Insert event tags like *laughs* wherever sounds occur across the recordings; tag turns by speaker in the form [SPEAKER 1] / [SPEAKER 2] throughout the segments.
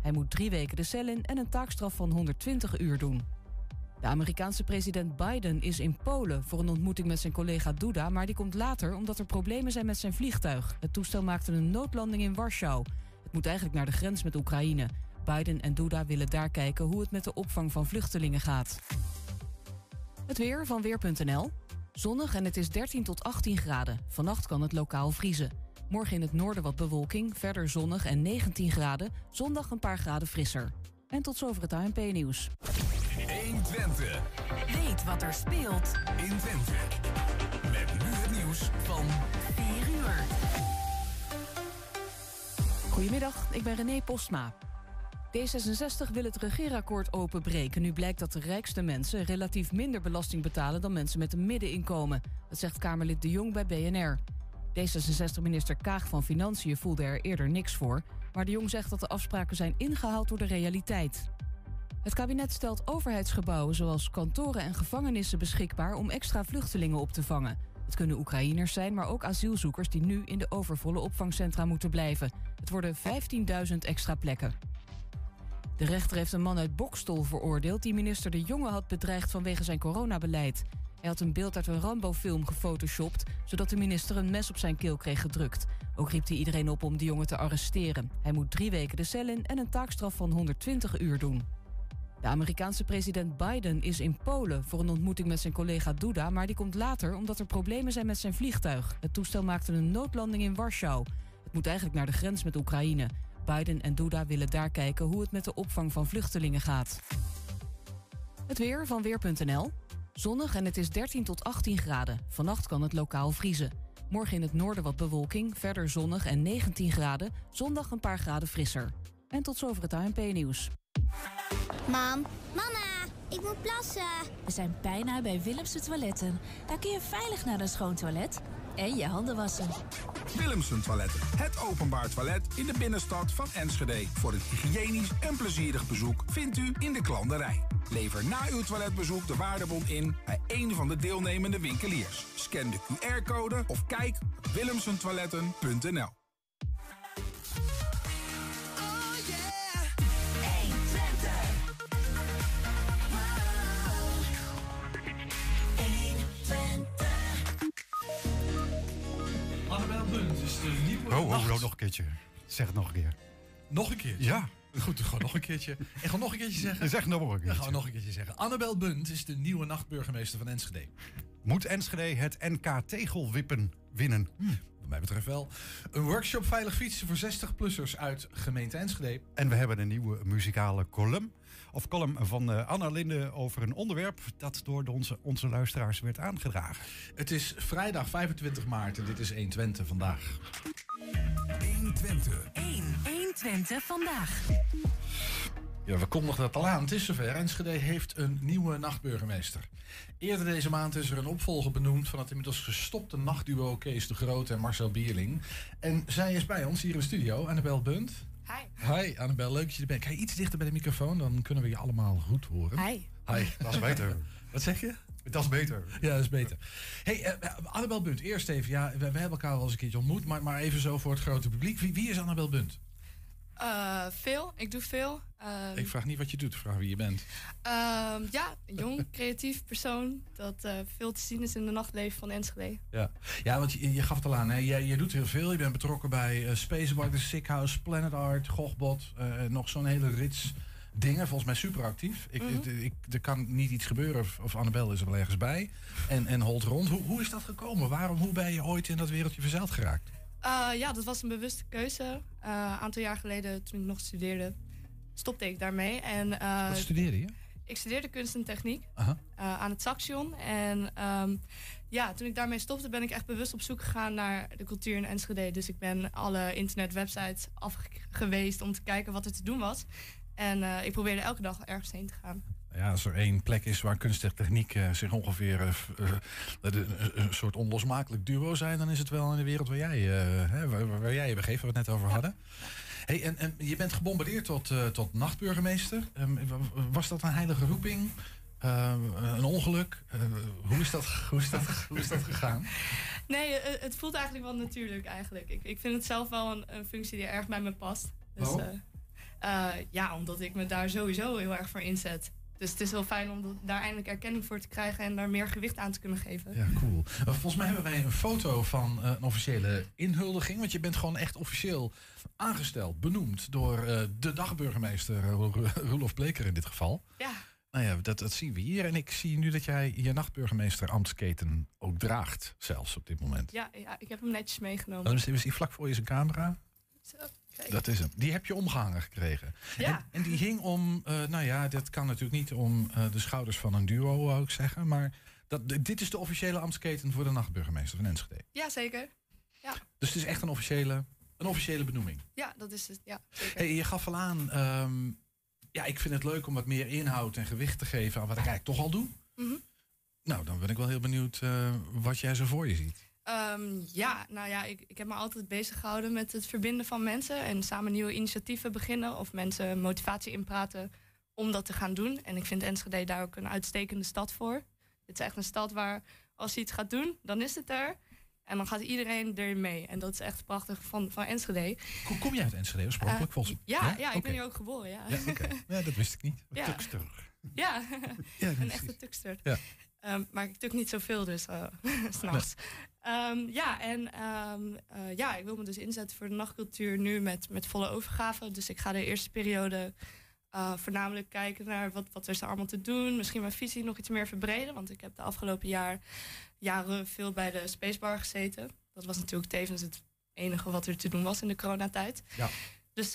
[SPEAKER 1] Hij moet drie weken de cel in en een taakstraf van 120 uur doen. De Amerikaanse president Biden is in Polen voor een ontmoeting met zijn collega Duda, maar die komt later omdat er problemen zijn met zijn vliegtuig. Het toestel maakte een noodlanding in Warschau. Het moet eigenlijk naar de grens met Oekraïne. Biden en Duda willen daar kijken hoe het met de opvang van vluchtelingen gaat. Het weer van Weer.nl. Zonnig en het is 13 tot 18 graden. Vannacht kan het lokaal vriezen. Morgen in het noorden wat bewolking, verder zonnig en 19 graden. Zondag een paar graden frisser. En tot zover het ANP-nieuws.
[SPEAKER 2] 1 Twente.
[SPEAKER 3] Weet wat er speelt
[SPEAKER 2] in Twente. Met nu het nieuws van
[SPEAKER 3] 4 uur.
[SPEAKER 1] Goedemiddag, ik ben René Postma. D66 wil het regeerakkoord openbreken. Nu blijkt dat de rijkste mensen relatief minder belasting betalen dan mensen met een middeninkomen. Dat zegt Kamerlid De Jong bij BNR. D66-minister Kaag van Financiën voelde er eerder niks voor. Maar De Jong zegt dat de afspraken zijn ingehaald door de realiteit. Het kabinet stelt overheidsgebouwen zoals kantoren en gevangenissen beschikbaar om extra vluchtelingen op te vangen. Het kunnen Oekraïners zijn, maar ook asielzoekers die nu in de overvolle opvangcentra moeten blijven. Het worden 15.000 extra plekken. De rechter heeft een man uit Bokstol veroordeeld die minister De Jonge had bedreigd vanwege zijn coronabeleid. Hij had een beeld uit een Rambo-film gefotoshopt, zodat de minister een mes op zijn keel kreeg gedrukt. Ook riep hij iedereen op om de jongen te arresteren. Hij moet drie weken de cel in en een taakstraf van 120 uur doen. De Amerikaanse president Biden is in Polen voor een ontmoeting met zijn collega Duda, maar die komt later omdat er problemen zijn met zijn vliegtuig. Het toestel maakte een noodlanding in Warschau. Het moet eigenlijk naar de grens met Oekraïne. Biden en Duda willen daar kijken hoe het met de opvang van vluchtelingen gaat. Het weer van Weer.nl. Zonnig en het is 13 tot 18 graden. Vannacht kan het lokaal vriezen. Morgen in het noorden wat bewolking, verder zonnig en 19 graden. Zondag een paar graden frisser. En tot zover het ANP-nieuws.
[SPEAKER 4] Mam, mama, ik moet plassen.
[SPEAKER 3] We zijn bijna bij Willemse Toiletten. Daar kun je veilig naar een schoon toilet en je handen wassen.
[SPEAKER 2] Willemsen Toiletten. Het openbaar toilet in de binnenstad van Enschede. Voor een hygiënisch en plezierig bezoek vindt u in de klanderij. Lever na uw toiletbezoek de waardebon in bij een van de deelnemende winkeliers. Scan de QR-code of kijk op willemsentoiletten.nl.
[SPEAKER 5] Oh, oh, oh, nog een keertje. Zeg het nog een keer.
[SPEAKER 6] Nog een keertje?
[SPEAKER 5] Ja.
[SPEAKER 6] Goed, gewoon nog een keertje. En gewoon nog een keertje zeggen?
[SPEAKER 5] Zeg nog een
[SPEAKER 6] Dan
[SPEAKER 5] keertje.
[SPEAKER 6] gaan we nog een keertje zeggen. Annabel Bunt is de nieuwe nachtburgemeester van Enschede.
[SPEAKER 5] Moet Enschede het NK tegelwippen winnen?
[SPEAKER 6] Wat mij betreft wel. Een workshop veilig fietsen voor 60-plussers uit gemeente Enschede.
[SPEAKER 5] En we hebben een nieuwe muzikale column. Of column van eh, Anna Linde over een onderwerp dat door de onze, onze luisteraars werd aangedragen.
[SPEAKER 6] Het is vrijdag 25 maart en dit is 120 vandaag.
[SPEAKER 2] 1 Twente.
[SPEAKER 3] 1. 120 vandaag.
[SPEAKER 6] Ja, we kondigden dat al aan. Het is zover. Enschede heeft een nieuwe nachtburgemeester. Eerder deze maand is er een opvolger benoemd van het inmiddels gestopte nachtduo Kees de Groot en Marcel Bierling. En zij is bij ons hier in de studio, Annabel Bunt.
[SPEAKER 7] Hi.
[SPEAKER 6] Hi Annabel, leuk dat je er bent. Ga je iets dichter bij de microfoon, dan kunnen we je allemaal goed horen.
[SPEAKER 7] Hi.
[SPEAKER 6] Hi. *laughs*
[SPEAKER 5] Dat is beter.
[SPEAKER 6] Wat zeg je?
[SPEAKER 5] Dat is beter.
[SPEAKER 6] Ja, dat is beter. Hey, eh, Annabel Bunt, eerst even. Ja, we, we hebben elkaar wel eens een keertje ontmoet, maar, maar even zo voor het grote publiek. Wie, wie is Annabel Bunt?
[SPEAKER 7] Eh, veel. Ik doe veel. Ehm,
[SPEAKER 6] Ik vraag niet wat je doet, vraag wie je bent.
[SPEAKER 7] ehm, ja, een jong, *laughs* creatief persoon dat eh, veel te zien is in de nachtleven van Enschede.
[SPEAKER 6] Ja, ja want je, je gaf het al aan. Hè? Jij, jij doet heel veel. Je bent betrokken bij eh Spacebark, de Sick House, Planet Art, Gogbot. eh, nog zo'n hele rits dingen. Volgens mij super actief. Ik,
[SPEAKER 7] Mhm.
[SPEAKER 6] ik, ik- er kan niet iets gebeuren of, of Annabel is er wel ergens bij. En, en holt rond. Hoe, hoe is dat gekomen? Waarom, hoe ben je ooit in dat wereldje verzeild geraakt?
[SPEAKER 7] Eh, ja, dat was een bewuste keuze. Eh, Een aantal jaar geleden, toen ik nog studeerde, stopte ik daarmee. En, eh,
[SPEAKER 6] Wat studeerde je?
[SPEAKER 7] ik studeerde kunst en techniek aan het Saxion. En ehm, ja, toen ik daarmee stopte, ben ik echt bewust op zoek gegaan naar de cultuur in Enschede. Dus ik ben alle internetwebsites afgeweest om te kijken wat er te doen was. En ik probeerde elke dag ergens heen te gaan.
[SPEAKER 6] Ja, als er één plek is waar kunst en techniek eh, zich ongeveer eh, eh, een- soort onlosmakelijk duo zijn, dan is het wel in de wereld waar jij, hè, waar, jij je begeeft, waar we het net over hadden. Hey, en, en je bent gebombardeerd tot, tot nachtburgemeester. Ehm, was dat een heilige roeping? Een ongeluk? Hoe, is dat, hoe, is dat, hoe is dat gegaan?
[SPEAKER 7] Nee, het voelt eigenlijk wel natuurlijk eigenlijk. Ik, ik vind het zelf wel een, een functie die erg bij me past. Dus, ja, omdat ik me daar sowieso heel erg voor inzet. Dus het is heel fijn om daar eindelijk erkenning voor te krijgen en daar meer gewicht aan te kunnen geven.
[SPEAKER 6] Ja, cool. Uh, volgens mij hebben wij een foto van uh, een officiële inhuldiging. Want je bent gewoon echt officieel aangesteld, benoemd door uh, de dagburgemeester Roelof Bleker in dit geval.
[SPEAKER 7] Ja.
[SPEAKER 6] Nou ja, dat, dat zien we hier. En ik zie nu dat jij je nachtburgemeester ambtsketen ook draagt, zelfs op dit moment.
[SPEAKER 7] Ja, ja ik heb hem netjes meegenomen.
[SPEAKER 6] Dan is, is hij vlak voor je zijn camera.
[SPEAKER 7] Zo, kijk.
[SPEAKER 6] Dat is hem. Die heb je omgehangen gekregen.
[SPEAKER 7] Ja.
[SPEAKER 6] En, en die hing om, uh, nou ja, dat kan natuurlijk niet om uh, de schouders van een duo, wou ik zeggen. Maar dat, dit is de officiële ambtsketen voor de nachtburgemeester van Enschede.
[SPEAKER 7] Ja, zeker. Ja.
[SPEAKER 6] Dus het is echt een officiële, een officiële benoeming.
[SPEAKER 7] Ja, dat is het. Ja, zeker.
[SPEAKER 6] Hey, je gaf al aan, um, ja, ik vind het leuk om wat meer inhoud en gewicht te geven aan wat ik eigenlijk toch al doe.
[SPEAKER 7] Mm -hmm.
[SPEAKER 6] Nou, dan ben ik wel heel benieuwd uh, wat jij zo voor je ziet.
[SPEAKER 7] Um, ja, nou ja, ik, ik heb me altijd bezig gehouden met het verbinden van mensen en samen nieuwe initiatieven beginnen of mensen motivatie inpraten om dat te gaan doen. En ik vind Enschede daar ook een uitstekende stad voor. Het is echt een stad waar als je iets gaat doen, dan is het er. En dan gaat iedereen erin mee. En dat is echt prachtig van, van Enschede.
[SPEAKER 6] Kom, kom je uit Enschede oorspronkelijk? Uh, volgens...
[SPEAKER 7] ja, ja, ja, ik ben hier ook geboren. Ja,
[SPEAKER 6] ja, okay. ja dat wist ik niet.
[SPEAKER 7] Ja.
[SPEAKER 5] Tukster.
[SPEAKER 7] Ja,
[SPEAKER 6] ja
[SPEAKER 7] een echte tukster.
[SPEAKER 6] Ja.
[SPEAKER 7] Um, maar ik tuk niet zoveel, dus *laughs* uh, s'nachts. Nee. Um, ja, en um, uh, ja, ik wil me dus inzetten voor de nachtcultuur nu met, met volle overgave. Dus ik ga de eerste periode uh, voornamelijk kijken naar wat, wat er is allemaal te doen. Misschien mijn visie nog iets meer verbreden. Want ik heb de afgelopen jaar, jaren veel bij de Spacebar gezeten. Dat was natuurlijk tevens het enige wat er te doen was in de coronatijd.
[SPEAKER 6] Ja.
[SPEAKER 7] Dus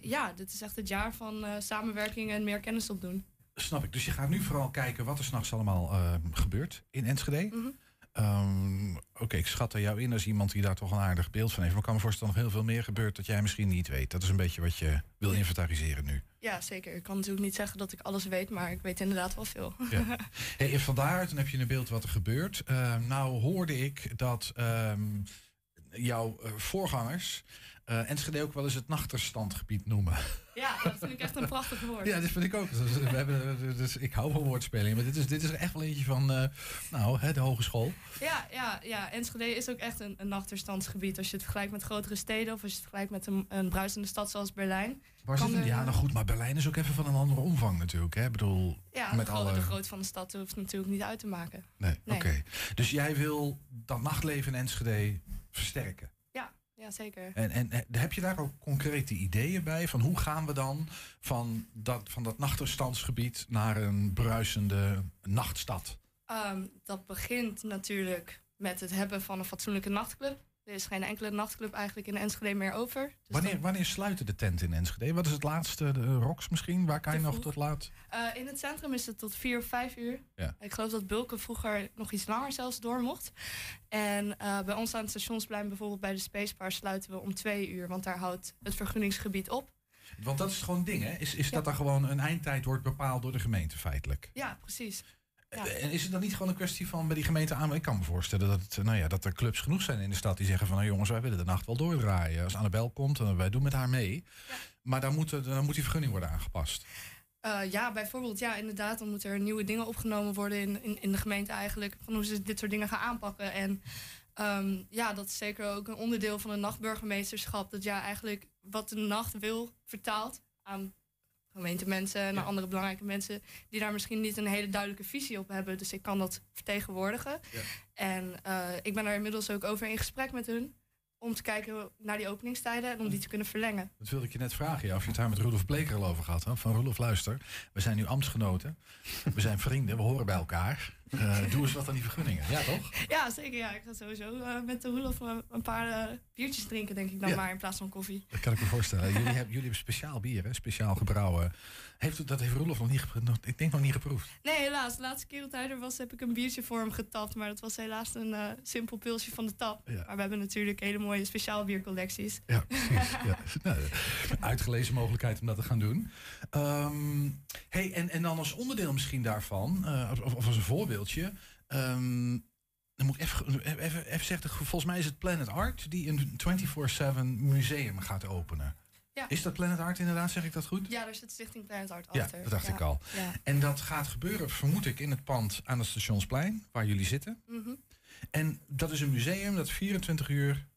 [SPEAKER 7] ja, dit is echt het jaar van samenwerking en meer kennis opdoen.
[SPEAKER 6] Snap ik. Dus je gaat nu vooral kijken wat er s'nachts allemaal uh, gebeurt in Enschede.
[SPEAKER 7] Mm -hmm.
[SPEAKER 6] um, Oké, okay, ik schat er jou in als iemand die daar toch een aardig beeld van heeft. Maar ik kan me voorstellen dat nog heel veel meer gebeurt dat jij misschien niet weet. Dat is een beetje wat je wil inventariseren nu.
[SPEAKER 7] Ja, zeker. Ik kan natuurlijk niet zeggen dat ik alles weet, maar ik weet inderdaad wel veel.
[SPEAKER 6] Ja. Hey, en vandaar, dan heb je een beeld wat er gebeurt. Uh, nou hoorde ik dat um, jouw uh, voorgangers uh, Enschede ook wel eens het nachterstandgebied noemen.
[SPEAKER 7] Ja, dat vind ik echt een prachtig woord.
[SPEAKER 6] Ja, dat vind ik ook. Dus, we hebben, dus ik hou van woordspelingen. Maar dit is, dit is er echt wel eentje van uh, nou, hè, de hogeschool.
[SPEAKER 7] Ja, ja, ja, Enschede is ook echt een, een nachterstandsgebied. Als je het vergelijkt met grotere steden of als je het vergelijkt met een, een bruisende stad zoals Berlijn.
[SPEAKER 6] Waar zit
[SPEAKER 7] er,
[SPEAKER 6] ja, nou goed, maar Berlijn is ook even van een andere omvang natuurlijk. Hè? Ik bedoel,
[SPEAKER 7] ja,
[SPEAKER 6] met
[SPEAKER 7] de,
[SPEAKER 6] alle...
[SPEAKER 7] de grootte van de stad hoeft natuurlijk niet uit te maken.
[SPEAKER 6] Nee,
[SPEAKER 7] Nee.
[SPEAKER 6] oké. Dus jij wil dat nachtleven in Enschede versterken?
[SPEAKER 7] Ja, zeker.
[SPEAKER 6] En, en, en heb je daar ook concrete ideeën bij? Van hoe gaan we dan van dat, van dat nachterstandsgebied naar een bruisende nachtstad?
[SPEAKER 7] Um, dat begint natuurlijk met het hebben van een fatsoenlijke nachtclub. Er is geen enkele nachtclub eigenlijk in Enschede meer over. Dus
[SPEAKER 6] wanneer, wanneer sluiten de tenten in Enschede? Wat is het laatste? De Rox misschien? Waar kan je nog
[SPEAKER 7] vroeg.
[SPEAKER 6] tot laat?
[SPEAKER 7] uh, in het centrum is het tot vier of vijf uur.
[SPEAKER 6] Ja.
[SPEAKER 7] Ik geloof dat Bulken vroeger nog iets langer zelfs door mocht. En uh, bij ons aan het stationsplein, bijvoorbeeld bij de Spacebar, sluiten we om twee uur. Want daar houdt het vergunningsgebied op.
[SPEAKER 6] Want dat is gewoon een ding, hè? Is, is
[SPEAKER 7] Ja.
[SPEAKER 6] dat dan gewoon een eindtijd wordt bepaald door de gemeente feitelijk?
[SPEAKER 7] Ja, precies. Ja.
[SPEAKER 6] Eh, En is het dan niet gewoon een kwestie van bij die gemeente aan? Ik kan me voorstellen dat, het, nou ja, dat er clubs genoeg zijn in de stad die zeggen van... nou jongens, wij willen de nacht wel doordraaien. Als Annabel komt, dan wij doen met haar mee.
[SPEAKER 7] Ja.
[SPEAKER 6] Maar dan moet, dan moet die vergunning worden aangepast.
[SPEAKER 7] Uh, ja, bijvoorbeeld, ja, inderdaad, dan moeten er nieuwe dingen opgenomen worden in, in, in de gemeente eigenlijk. Van hoe ze dit soort dingen gaan aanpakken. En um, ja, dat is zeker ook een onderdeel van een nachtburgemeesterschap. Dat ja, eigenlijk wat de nacht wil vertaalt aan gemeentemensen en
[SPEAKER 6] Ja.
[SPEAKER 7] andere belangrijke mensen die daar misschien niet een hele duidelijke visie op hebben. Dus ik kan dat vertegenwoordigen.
[SPEAKER 6] Ja.
[SPEAKER 7] En uh, ik ben daar inmiddels ook over in gesprek met hun. Om te kijken naar die openingstijden en om die te kunnen verlengen.
[SPEAKER 6] Dat wilde ik je net vragen, ja, of je het daar met Roelof Bleker al over gehad had. Van Roelof, luister, we zijn nu ambtsgenoten. We zijn vrienden, we horen bij elkaar. Eh, doe eens wat aan die vergunningen. Ja, toch?
[SPEAKER 7] Ja, zeker. Ja. Ik ga sowieso uh, met de Roelof uh, een paar uh, biertjes drinken, denk ik dan
[SPEAKER 6] Ja.
[SPEAKER 7] maar, in plaats van koffie.
[SPEAKER 6] Dat kan ik me voorstellen. *laughs* Jullie hebben, jullie hebben speciaal bier, hè? speciaal gebrouwen. Heeft, dat heeft Roelof nog niet geproefd? Ik denk nog niet geproefd.
[SPEAKER 7] Nee, helaas. De laatste keer dat hij er was, heb ik een biertje voor hem getapt. Maar dat was helaas een uh, simpel pilsje van de tap.
[SPEAKER 6] Ja.
[SPEAKER 7] Maar we hebben natuurlijk hele mooie speciaal biercollecties.
[SPEAKER 6] Ja, precies. ja. *laughs* Nou, uitgelezen mogelijkheid om dat te gaan doen. Um, hey, en, en dan als onderdeel misschien daarvan, uh, of, of als een voorbeeldje. Um, dan moet ik even, even, even zeggen, volgens mij is het Planet Art die een 24-7 museum gaat openen.
[SPEAKER 7] Ja.
[SPEAKER 6] Is dat Planet Art inderdaad, zeg ik dat goed?
[SPEAKER 7] Ja, daar zit Stichting Planet Art
[SPEAKER 6] Ja,
[SPEAKER 7] achter.
[SPEAKER 6] dat dacht
[SPEAKER 7] ja.
[SPEAKER 6] ik al.
[SPEAKER 7] Ja.
[SPEAKER 6] En dat gaat gebeuren, vermoed ik, in het pand aan het stationsplein, waar jullie zitten.
[SPEAKER 7] Mm -hmm.
[SPEAKER 6] En dat is een museum dat 24 uur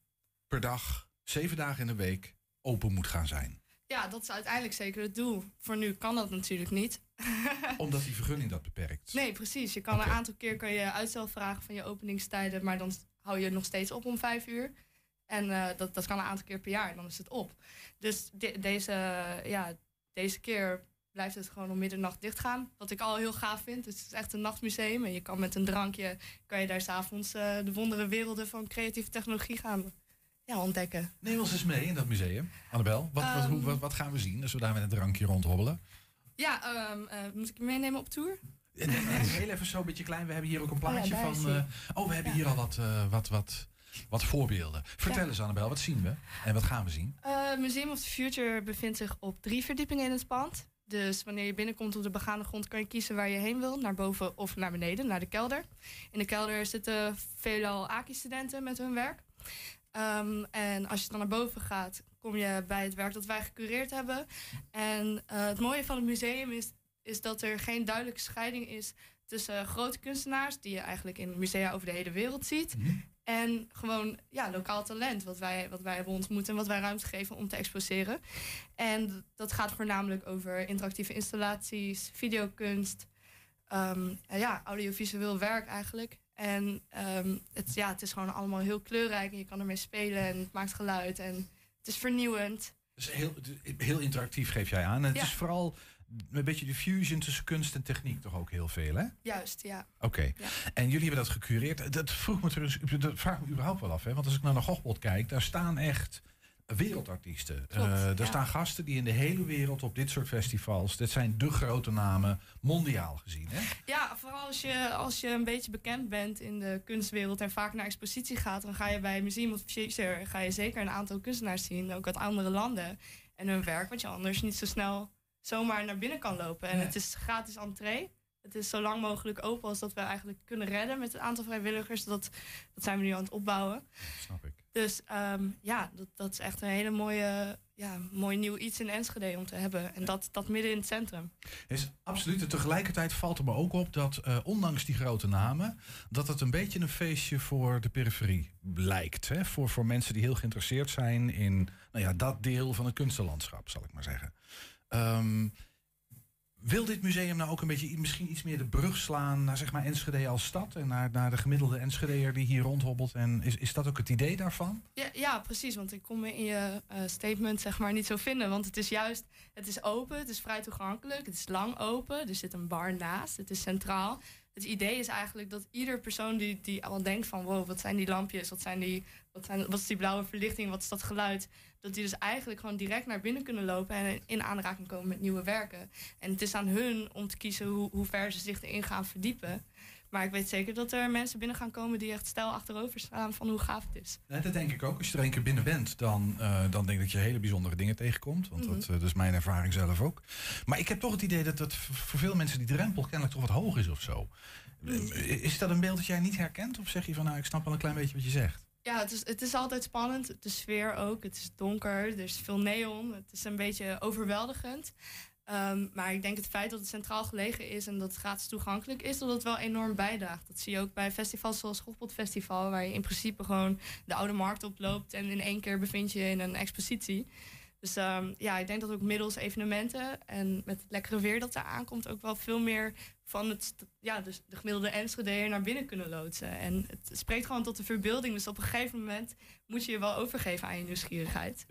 [SPEAKER 6] per dag, zeven dagen in de week, open moet gaan zijn.
[SPEAKER 7] Ja, dat is uiteindelijk zeker het doel. Voor nu kan dat natuurlijk niet. *laughs*
[SPEAKER 6] Omdat die vergunning dat beperkt.
[SPEAKER 7] Nee, precies. Je kan een aantal keer kan je uitstel vragen van je openingstijden, maar dan hou je nog steeds op om vijf uur. En eh, dat, dat kan een aantal keer per jaar, dan is het op. Dus de- deze, ja, deze keer blijft het gewoon om middernacht dicht gaan. Wat ik al heel gaaf vind. Dus het is echt een nachtmuseum. En je kan met een drankje, kan je daar s'avonds eh de wondere werelden van creatieve technologie gaan ja, ontdekken.
[SPEAKER 6] Neem ons eens mee in dat museum. Annabel, wat, wat, hoe,
[SPEAKER 7] Ehm.
[SPEAKER 6] wat, wat gaan we zien als we daar met een drankje rondhobbelen?
[SPEAKER 7] Ja, ehm, eh, moet ik je meenemen op tour?
[SPEAKER 6] En- en heel even zo een beetje klein. We hebben hier ook een
[SPEAKER 7] Oh ja,
[SPEAKER 6] plaatje
[SPEAKER 7] is
[SPEAKER 6] van... eh, oh, we hebben
[SPEAKER 7] Ja.
[SPEAKER 6] hier al wat, eh, wat, wat, wat voorbeelden. Vertel
[SPEAKER 7] Ja.
[SPEAKER 6] eens Annabel, wat zien we? En wat gaan we zien?
[SPEAKER 7] Museum of the Future bevindt zich op drie verdiepingen in het pand. Dus wanneer je binnenkomt op de begane grond kan je kiezen waar je heen wil. Naar boven of naar beneden, naar de kelder. In de kelder zitten veelal AKI-studenten met hun werk. Ehm, en als je dan naar boven gaat, kom je bij het werk dat wij gecureerd hebben. En eh, het mooie van het museum is, is dat er geen duidelijke scheiding is tussen grote kunstenaars, die je eigenlijk in musea over de hele wereld ziet, en gewoon ja, lokaal talent, wat wij, wat wij hebben ontmoet en wat wij ruimte geven om te exposeren. En dat gaat voornamelijk over interactieve installaties, videokunst, en ja, audiovisueel werk eigenlijk. En ehm, het, ja, het is gewoon allemaal heel kleurrijk en je kan ermee spelen en het maakt geluid en het is vernieuwend.
[SPEAKER 6] Dus heel, heel interactief geef jij aan. Het
[SPEAKER 7] Ja.
[SPEAKER 6] is vooral een beetje de fusion tussen kunst en techniek toch ook heel veel, hè?
[SPEAKER 7] Juist, ja.
[SPEAKER 6] Oké.
[SPEAKER 7] Ja.
[SPEAKER 6] En jullie hebben dat gecureerd. Dat vroeg me trouwens, dat vraag me überhaupt wel af, hè? Want als ik naar de Gochbot kijk, daar staan echt wereldartiesten.
[SPEAKER 7] Klopt,
[SPEAKER 6] Eh,
[SPEAKER 7] ja.
[SPEAKER 6] staan gasten die in de hele wereld op dit soort festivals, dit zijn de grote namen, mondiaal gezien, hè?
[SPEAKER 7] Ja, vooral als je, als je een beetje bekend bent in de kunstwereld en vaak naar expositie gaat, dan ga je bij Museum of Future ga je zeker een aantal kunstenaars zien, ook uit andere landen en hun werk, wat je anders niet zo snel zomaar naar binnen kan lopen. En
[SPEAKER 6] Nee.
[SPEAKER 7] het is gratis entree. Het is zo lang mogelijk open als dat we eigenlijk kunnen redden met het aantal vrijwilligers. Dat, dat zijn we nu aan het opbouwen.
[SPEAKER 6] Snap ik.
[SPEAKER 7] Dus ehm, ja, dat, dat is echt een hele mooie, ja, mooi nieuw iets in Enschede om te hebben. En dat, dat midden in het centrum.
[SPEAKER 6] Is absoluut. En tegelijkertijd valt er me ook op dat, eh, ondanks die grote namen, dat het een beetje een feestje voor de periferie lijkt. Hè? Voor, voor mensen die heel geïnteresseerd zijn in nou ja, dat deel van het kunstenlandschap, zal ik maar zeggen. Ehm, wil dit museum nou ook een beetje misschien iets meer de brug slaan naar zeg maar Enschede als stad en naar, naar de gemiddelde Enschedeer die hier rondhobbelt? En is, is dat ook het idee daarvan?
[SPEAKER 7] Ja, ja, precies. Want ik kon me in je eh, statement zeg maar niet zo vinden. Want het is juist, het is open, het is vrij toegankelijk, het is lang open. Er zit een bar naast, het is centraal. Het idee is eigenlijk dat ieder persoon die, die al denkt van... wow, wat zijn die lampjes, wat, zijn die, wat, zijn, wat is die blauwe verlichting, wat is dat geluid... dat die dus eigenlijk gewoon direct naar binnen kunnen lopen... en in aanraking komen met nieuwe werken. En het is aan hun om te kiezen hoe, hoe ver ze zich erin gaan verdiepen. Maar ik weet zeker dat er mensen binnen gaan komen... die echt stijl achterover staan van hoe gaaf het is.
[SPEAKER 6] Ja, dat denk ik ook. Als je er één keer binnen bent, dan, eh, dan denk ik dat je hele bijzondere dingen tegenkomt. Want dat,
[SPEAKER 7] Mhm.
[SPEAKER 6] eh, dat is mijn ervaring zelf ook. Maar ik heb toch het idee dat dat voor veel mensen die drempel kennelijk toch wat hoog is of zo.
[SPEAKER 7] Mhm.
[SPEAKER 6] Eh, Is dat een beeld dat jij niet herkent? Of zeg je van nou, ik snap wel een klein beetje wat je zegt?
[SPEAKER 7] Ja, het is, het is altijd spannend. De sfeer ook. Het is donker. Er is veel neon. Het is een beetje overweldigend. Ehm, maar ik denk het feit dat het centraal gelegen is en dat het gratis toegankelijk is, dat het wel enorm bijdraagt. Dat zie je ook bij festivals zoals Schofpot Festival, waar je in principe gewoon de oude markt oploopt en in één keer bevind je in een expositie. Dus ehm, ja, ik denk dat ook middels evenementen en met het lekkere weer dat er aankomt, ook wel veel meer van het, ja, dus de gemiddelde Enschedeer naar binnen kunnen loodsen. En het spreekt gewoon tot de verbeelding. Dus op een gegeven moment moet je je wel overgeven aan je nieuwsgierigheid.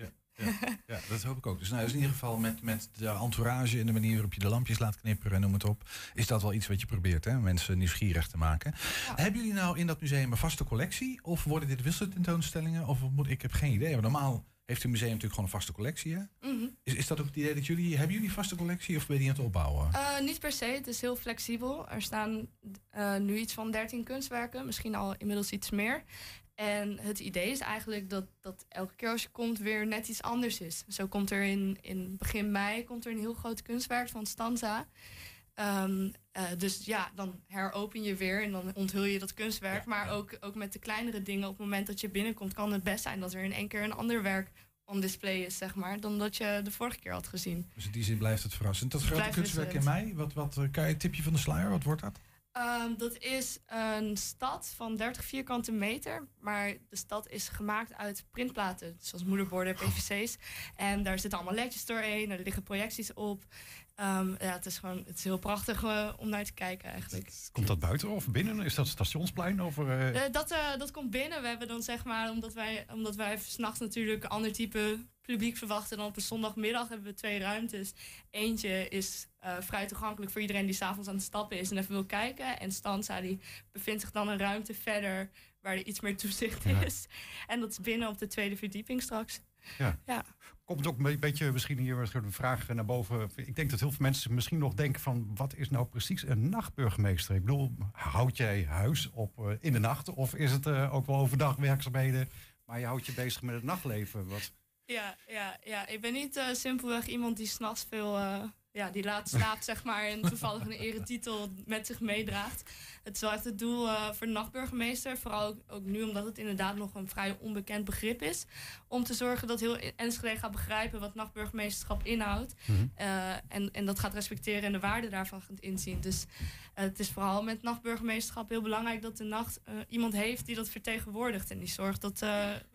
[SPEAKER 6] Ja, dat hoop ik ook. Dus, nou, dus in ieder geval met, met de entourage en de manier waarop je de lampjes laat knipperen en noem het op, is dat wel iets wat je probeert, hè? mensen nieuwsgierig te maken. Hebben jullie nou in dat museum een vaste collectie? Of worden dit wisseltentoonstellingen? Of moet, ik heb geen idee. Maar normaal heeft een museum natuurlijk gewoon een vaste collectie. Hè?
[SPEAKER 7] Mhm.
[SPEAKER 6] Is, is dat ook het idee dat jullie... Hebben jullie een vaste collectie of ben je die aan het opbouwen?
[SPEAKER 7] Eh, niet per se, het is heel flexibel. Er staan eh, nu iets van 13 kunstwerken, misschien al inmiddels iets meer. En het idee is eigenlijk dat, dat elke keer als je komt weer net iets anders is. Zo komt er in, in begin mei komt er een heel groot kunstwerk van Stanza. Ehm, eh, dus ja, dan heropen je weer en dan onthul je dat kunstwerk.
[SPEAKER 6] Ja,
[SPEAKER 7] maar
[SPEAKER 6] ja.
[SPEAKER 7] Ook, ook met de kleinere dingen, op het moment dat je binnenkomt, kan het best zijn dat er in één keer een ander werk on display is, zeg maar, dan dat je de vorige keer had gezien.
[SPEAKER 6] Dus in die zin blijft het verrassend. Dat grote kunstwerk in mei, wat, wat, eh, kan je een tipje van de sluier? Wat wordt dat?
[SPEAKER 7] Ehm, dat is een stad van 30 vierkante meter. Maar de stad is gemaakt uit printplaten. Zoals moederborden, PVC's. En daar zitten allemaal ledjes doorheen. Er liggen projecties op. Ehm, ja, het is gewoon het is heel prachtig uh, om naar te kijken eigenlijk.
[SPEAKER 5] Komt dat buiten of binnen? Is dat stationsplein? Of, uh...
[SPEAKER 7] Uh, dat, dat komt binnen. We hebben dan zeg maar, omdat wij, omdat wij s'nachts natuurlijk een ander type publiek verwachten dan op een zondagmiddag, hebben we twee ruimtes. Eentje is vrij toegankelijk voor iedereen die s'avonds aan het stappen is en even wil kijken. En Stanza die bevindt zich dan een ruimte verder waar er iets meer toezicht ja. is. En dat is binnen op de tweede verdieping straks.
[SPEAKER 5] Ja. ja. Komt ook een beetje misschien hier een vraag naar boven. Ik denk dat heel veel mensen misschien nog denken van... wat is nou precies een nachtburgemeester? Ik bedoel, houd jij huis op uh, in de nacht? Of is het uh, ook wel overdag werkzaamheden... maar je houdt je bezig met het nachtleven? Wat...
[SPEAKER 7] Ja, ja, ja, ik ben niet simpelweg iemand die s'nachts veel... ja, die laat slaapt, zeg maar, en toevallig een eretitel met zich meedraagt. Het is wel echt het doel uh, voor de nachtburgemeester. Vooral ook, ook, nu omdat het inderdaad nog een vrij onbekend begrip is. Om te zorgen dat heel Enschede gaat begrijpen wat nachtburgemeesterschap inhoudt. Mm -hmm. uh, en, en dat gaat respecteren en de waarde daarvan gaat inzien. Dus uh, het is vooral met nachtburgemeesterschap heel belangrijk dat de nacht iemand heeft die dat vertegenwoordigt. En die zorgt dat,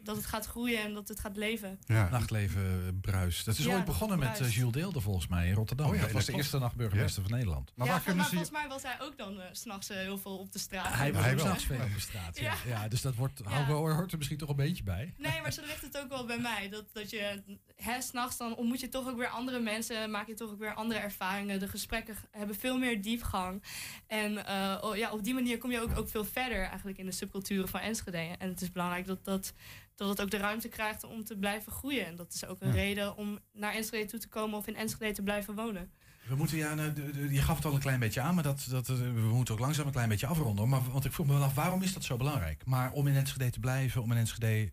[SPEAKER 7] dat het gaat groeien en dat het gaat leven.
[SPEAKER 6] Ja. Nachtleven bruist. Dat is ja, ooit begonnen met Jules Deelde volgens mij in Rotterdam. Oh, ja, dat was de eerste nachtburgemeester ja. van Nederland.
[SPEAKER 7] Maar waar kunnen ze... volgens mij was hij ook dan s'nachts heel veel op de straat.
[SPEAKER 6] Hij was ook veel op de straat, ja. ja. ja dus dat wordt, ja. hoort er misschien toch een beetje bij.
[SPEAKER 7] Nee, maar zo ligt het ook wel bij mij. Dat, dat je, hè, s'nachts dan ontmoet je toch ook weer andere mensen, maak je toch ook weer andere ervaringen. De gesprekken hebben veel meer diepgang. En uh, oh, ja, op die manier kom je ook, ook veel verder eigenlijk in de subculturen van Enschede. En het is belangrijk dat dat dat het ook de ruimte krijgt om te blijven groeien. En dat is ook een ja. reden om naar Enschede toe te komen of in Enschede te blijven wonen.
[SPEAKER 6] We moeten, ja, de, je gaf het al een klein beetje aan, maar dat, dat, we moeten ook langzaam een klein beetje afronden. Maar, want ik vroeg me wel af, waarom is dat zo belangrijk? Maar om in Enschede te blijven, om in Enschede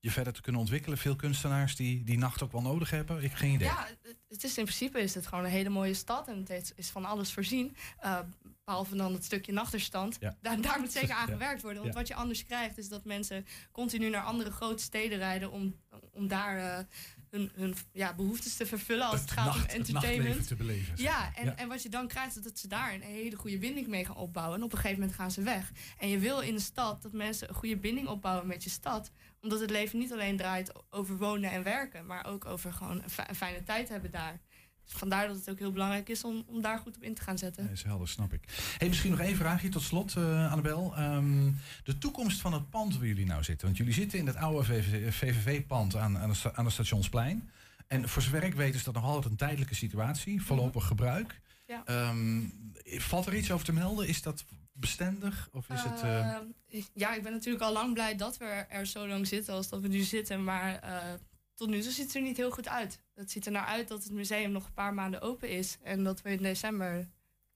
[SPEAKER 6] je verder te kunnen ontwikkelen. Veel kunstenaars die die nacht ook wel nodig hebben. Ik heb geen idee.
[SPEAKER 7] Ja, het is in principe is het gewoon een hele mooie stad en het is van alles voorzien. Uh, behalve dan het stukje nachterstand. Ja. Daar, daar, moet zeker aan gewerkt worden. Want ja. wat je anders krijgt is dat mensen continu naar andere grote steden rijden om, om daar uh, hun, hun ja, behoeftes te vervullen als het, het gaat
[SPEAKER 6] nacht,
[SPEAKER 7] om entertainment.
[SPEAKER 6] Te beleven.
[SPEAKER 7] Ja en, ja. en wat je dan krijgt is dat ze daar een hele goede binding mee gaan opbouwen. En op een gegeven moment gaan ze weg. En je wil in de stad dat mensen een goede binding opbouwen met je stad omdat het leven niet alleen draait over wonen en werken, maar ook over gewoon een, fijne tijd hebben daar. Vandaar dat het ook heel belangrijk is om, om daar goed op in te gaan zetten.
[SPEAKER 6] Nee, is helder, snap ik. Hey, misschien nog één vraagje tot slot, uh, Annabel. Um, de toekomst van het pand waar jullie nou zitten. Want jullie zitten in dat oude VVV-pand aan, aan, de, aan Stationsplein. En voor zover ik weet is dat nog altijd een tijdelijke situatie, voorlopig gebruik.
[SPEAKER 7] Ja.
[SPEAKER 6] Um, valt er iets over te melden? Is dat bestendig? Of is uh, het, uh...
[SPEAKER 7] Ja, ik ben natuurlijk al lang blij dat we er zo lang zitten als dat we nu zitten. Maar uh, tot nu toe ziet het er niet heel goed uit. Het ziet er nou uit dat het museum nog een paar maanden open is. En dat we in december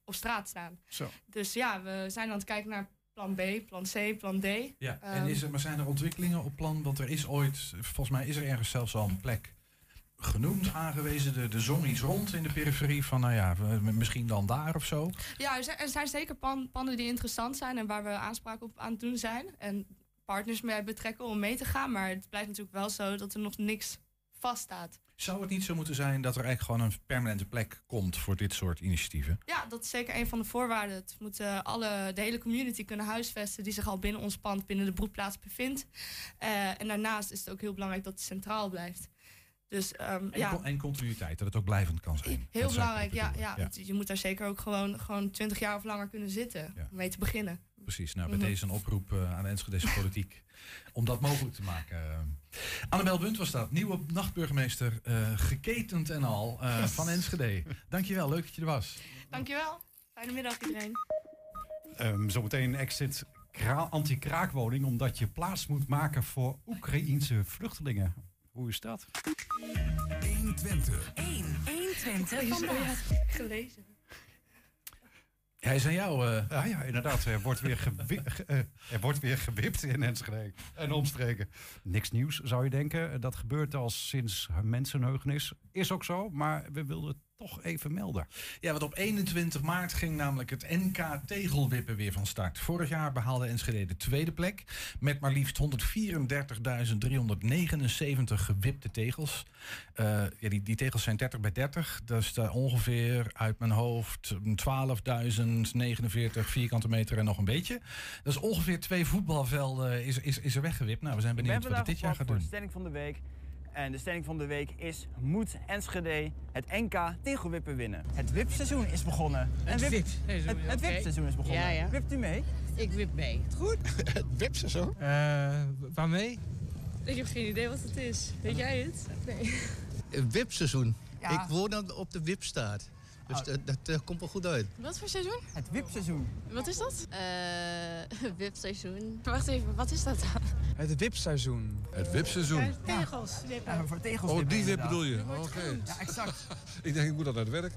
[SPEAKER 7] op straat staan.
[SPEAKER 6] Zo.
[SPEAKER 7] Dus ja, we zijn aan het kijken naar plan B, plan C, plan D.
[SPEAKER 6] Ja, um, en is er, maar zijn er ontwikkelingen op plan? Want er is ooit, volgens mij is er ergens zelfs al een plek genoemd, aangewezen. De, de zong iets rond in de periferie van, nou ja, misschien dan daar of zo.
[SPEAKER 7] Ja, er zijn, er zijn zeker pan, pannen die interessant zijn en waar we aanspraak op aan het doen zijn. En partners mee betrekken om mee te gaan. Maar het blijft natuurlijk wel zo dat er nog niks vaststaat.
[SPEAKER 6] Zou het niet zo moeten zijn dat er eigenlijk gewoon een permanente plek komt voor dit soort initiatieven?
[SPEAKER 7] Ja, dat is zeker een van de voorwaarden. Het moet uh, alle, de hele community kunnen huisvesten die zich al binnen ons pand, binnen de broedplaats bevindt. Uh, en daarnaast is het ook heel belangrijk dat het centraal blijft. Dus, um,
[SPEAKER 6] en,
[SPEAKER 7] ja.
[SPEAKER 6] en continuïteit, dat het ook blijvend kan zijn.
[SPEAKER 7] Heel belangrijk, ja, ja, ja. Je moet daar zeker ook gewoon, gewoon 20 jaar of langer kunnen zitten ja. om mee te beginnen.
[SPEAKER 6] Precies, nou bij mm -hmm. deze een oproep uh, aan de Enschedese politiek *laughs* om dat mogelijk te maken. Uh, Annabel Bunt was dat, nieuwe nachtburgemeester, uh, geketend en al, yes. van Enschede. Dankjewel, leuk dat je er was.
[SPEAKER 7] Dankjewel, fijne middag iedereen.
[SPEAKER 5] Um, zometeen exit anti-kraakwoning, omdat je plaats moet maken voor Oekraïense vluchtelingen. Hoe is dat?
[SPEAKER 8] 120.
[SPEAKER 3] 1. 120
[SPEAKER 7] vandaag. Gelezen.
[SPEAKER 6] Hij is aan jou. Uh...
[SPEAKER 5] Ja, ja, inderdaad. Er wordt, weer gewi- uh, er wordt weer gewipt in Enschede en omstreken. Niks nieuws, zou je denken. Dat gebeurt al sinds mensenheugenis. Is ook zo, maar we wilden toch even melden.
[SPEAKER 6] Ja, want op 21 maart ging namelijk het NK tegelwippen weer van start. Vorig jaar behaalde Enschede de tweede plek met maar liefst 134.379 gewipte tegels. Uh, ja, die, die tegels zijn 30 bij 30, dus uh, ongeveer uit mijn hoofd 12.049 vierkante meter en nog een beetje. Dat is ongeveer twee voetbalvelden is, is, is er weggewipt. Nou, we zijn benieuwd wat het dit jaar gaat doen.
[SPEAKER 9] De stelling van de week. En de stelling van de week is: moet Enschede het NK tegelwippen winnen? Het wipseizoen is begonnen.
[SPEAKER 10] Het
[SPEAKER 9] wip,
[SPEAKER 10] wipseizoen.
[SPEAKER 9] Het, het wipseizoen is begonnen.
[SPEAKER 10] Ja, ja.
[SPEAKER 9] Wipt u mee?
[SPEAKER 10] Ik wip mee.
[SPEAKER 9] Goed. *laughs*
[SPEAKER 8] het wipseizoen?
[SPEAKER 11] Uh, waarmee?
[SPEAKER 12] Ik heb geen idee wat het is. Weet jij het? Nee.
[SPEAKER 8] Het wipseizoen. Ja. Ik woon op de wipstaat. Dus oh. dat, dat, komt wel goed uit.
[SPEAKER 12] Wat voor seizoen?
[SPEAKER 9] Het wipseizoen.
[SPEAKER 12] Wat is dat?
[SPEAKER 13] Uh, *laughs* wipseizoen.
[SPEAKER 12] Wacht even, wat is dat dan?
[SPEAKER 11] Het wipseizoen.
[SPEAKER 8] Het wipseizoen? Ja,
[SPEAKER 12] tegels wippen.
[SPEAKER 9] Ja, voor tegels
[SPEAKER 8] oh, die wip bedoel je? Oké.
[SPEAKER 9] Okay. Ja, exact. *laughs*
[SPEAKER 8] ik denk, ik moet dat naar het werk.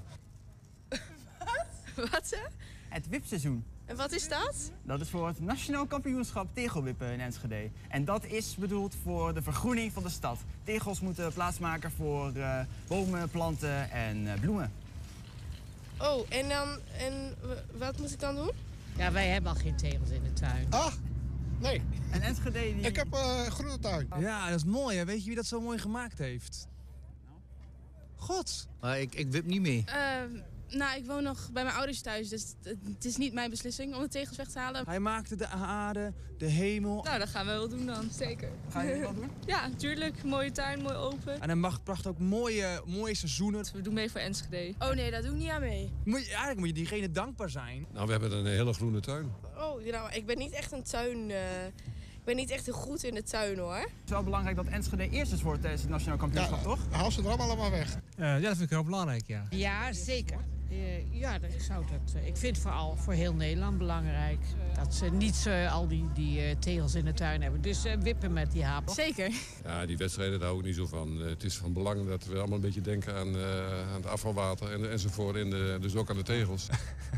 [SPEAKER 12] wat? *laughs* Wat ze?
[SPEAKER 9] Het wipseizoen.
[SPEAKER 12] En wat is dat?
[SPEAKER 9] Dat is voor het Nationaal Kampioenschap Tegelwippen in Enschede. En dat is bedoeld voor de vergroening van de stad. Tegels moeten plaatsmaken voor uh, bomen, planten en uh, bloemen.
[SPEAKER 12] Oh, en dan, en wat moet ik dan doen?
[SPEAKER 10] Ja, wij hebben al geen tegels in de tuin.
[SPEAKER 8] Ah, nee.
[SPEAKER 9] En Enschede die...
[SPEAKER 8] Ik heb uh, een groene tuin.
[SPEAKER 11] Ja, dat is mooi. Hè? Weet je wie dat zo mooi gemaakt heeft? God.
[SPEAKER 8] Maar ik, ik wip niet mee.
[SPEAKER 12] Uh, nou, ik woon nog bij mijn ouders thuis, dus het is niet mijn beslissing om de tegels weg te halen.
[SPEAKER 11] Hij maakte de aarde, de hemel.
[SPEAKER 12] Nou, dat gaan we wel doen dan, zeker.
[SPEAKER 9] Ga je *laughs* dat wel doen?
[SPEAKER 12] Ja, natuurlijk. Mooie tuin, mooi open.
[SPEAKER 11] En hij mag, bracht ook mooie, mooie seizoenen.
[SPEAKER 12] We doen mee voor Enschede. Oh nee, dat doe ik niet aan mee.
[SPEAKER 11] Moet je, eigenlijk moet je diegene dankbaar zijn.
[SPEAKER 8] Nou, we hebben een hele groene tuin.
[SPEAKER 12] Oh, nou, ik ben niet echt een tuin... Uh ik ben niet echt heel goed in de tuin hoor. Het
[SPEAKER 9] is wel belangrijk dat Enschede eerst is wordt tijdens het nationaal kampioenschap,
[SPEAKER 8] ja,
[SPEAKER 9] toch?
[SPEAKER 8] Haal ze er allemaal weg.
[SPEAKER 11] Uh, ja, dat vind ik heel belangrijk, ja.
[SPEAKER 10] Ja, zeker. Uh, ja, dat, ik, zou dat, ik vind vooral voor heel Nederland belangrijk. Dat ze niet uh, al die, die uh, tegels in de tuin hebben. Dus wippen met die haap.
[SPEAKER 12] Zeker.
[SPEAKER 8] Ja, die wedstrijden daar hou ik niet zo van. het is van belang dat we allemaal een beetje denken aan, aan het afvalwater en, enzovoort. En de, dus ook aan de tegels.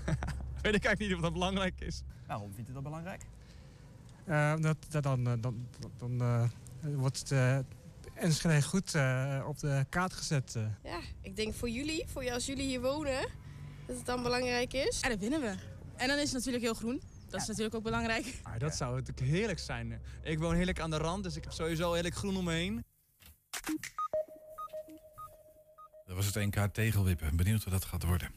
[SPEAKER 8] *laughs*
[SPEAKER 11] weet ik eigenlijk niet of dat belangrijk is.
[SPEAKER 9] Waarom vindt u dat belangrijk?
[SPEAKER 11] Uh, dat, dat, dan dan, dan, dan uh, wordt het Enschede goed uh, op de kaart gezet.
[SPEAKER 12] Ja, ik denk voor jullie, voor als jullie hier wonen, dat het dan belangrijk is. En dan winnen we. En dan is het natuurlijk heel groen. Dat ja. is natuurlijk ook belangrijk.
[SPEAKER 11] Ah, dat zou natuurlijk heerlijk zijn. Ik woon heerlijk aan de rand, dus ik heb sowieso heerlijk groen om me heen.
[SPEAKER 6] Dat was het NK tegelwippen. Benieuwd hoe dat gaat worden.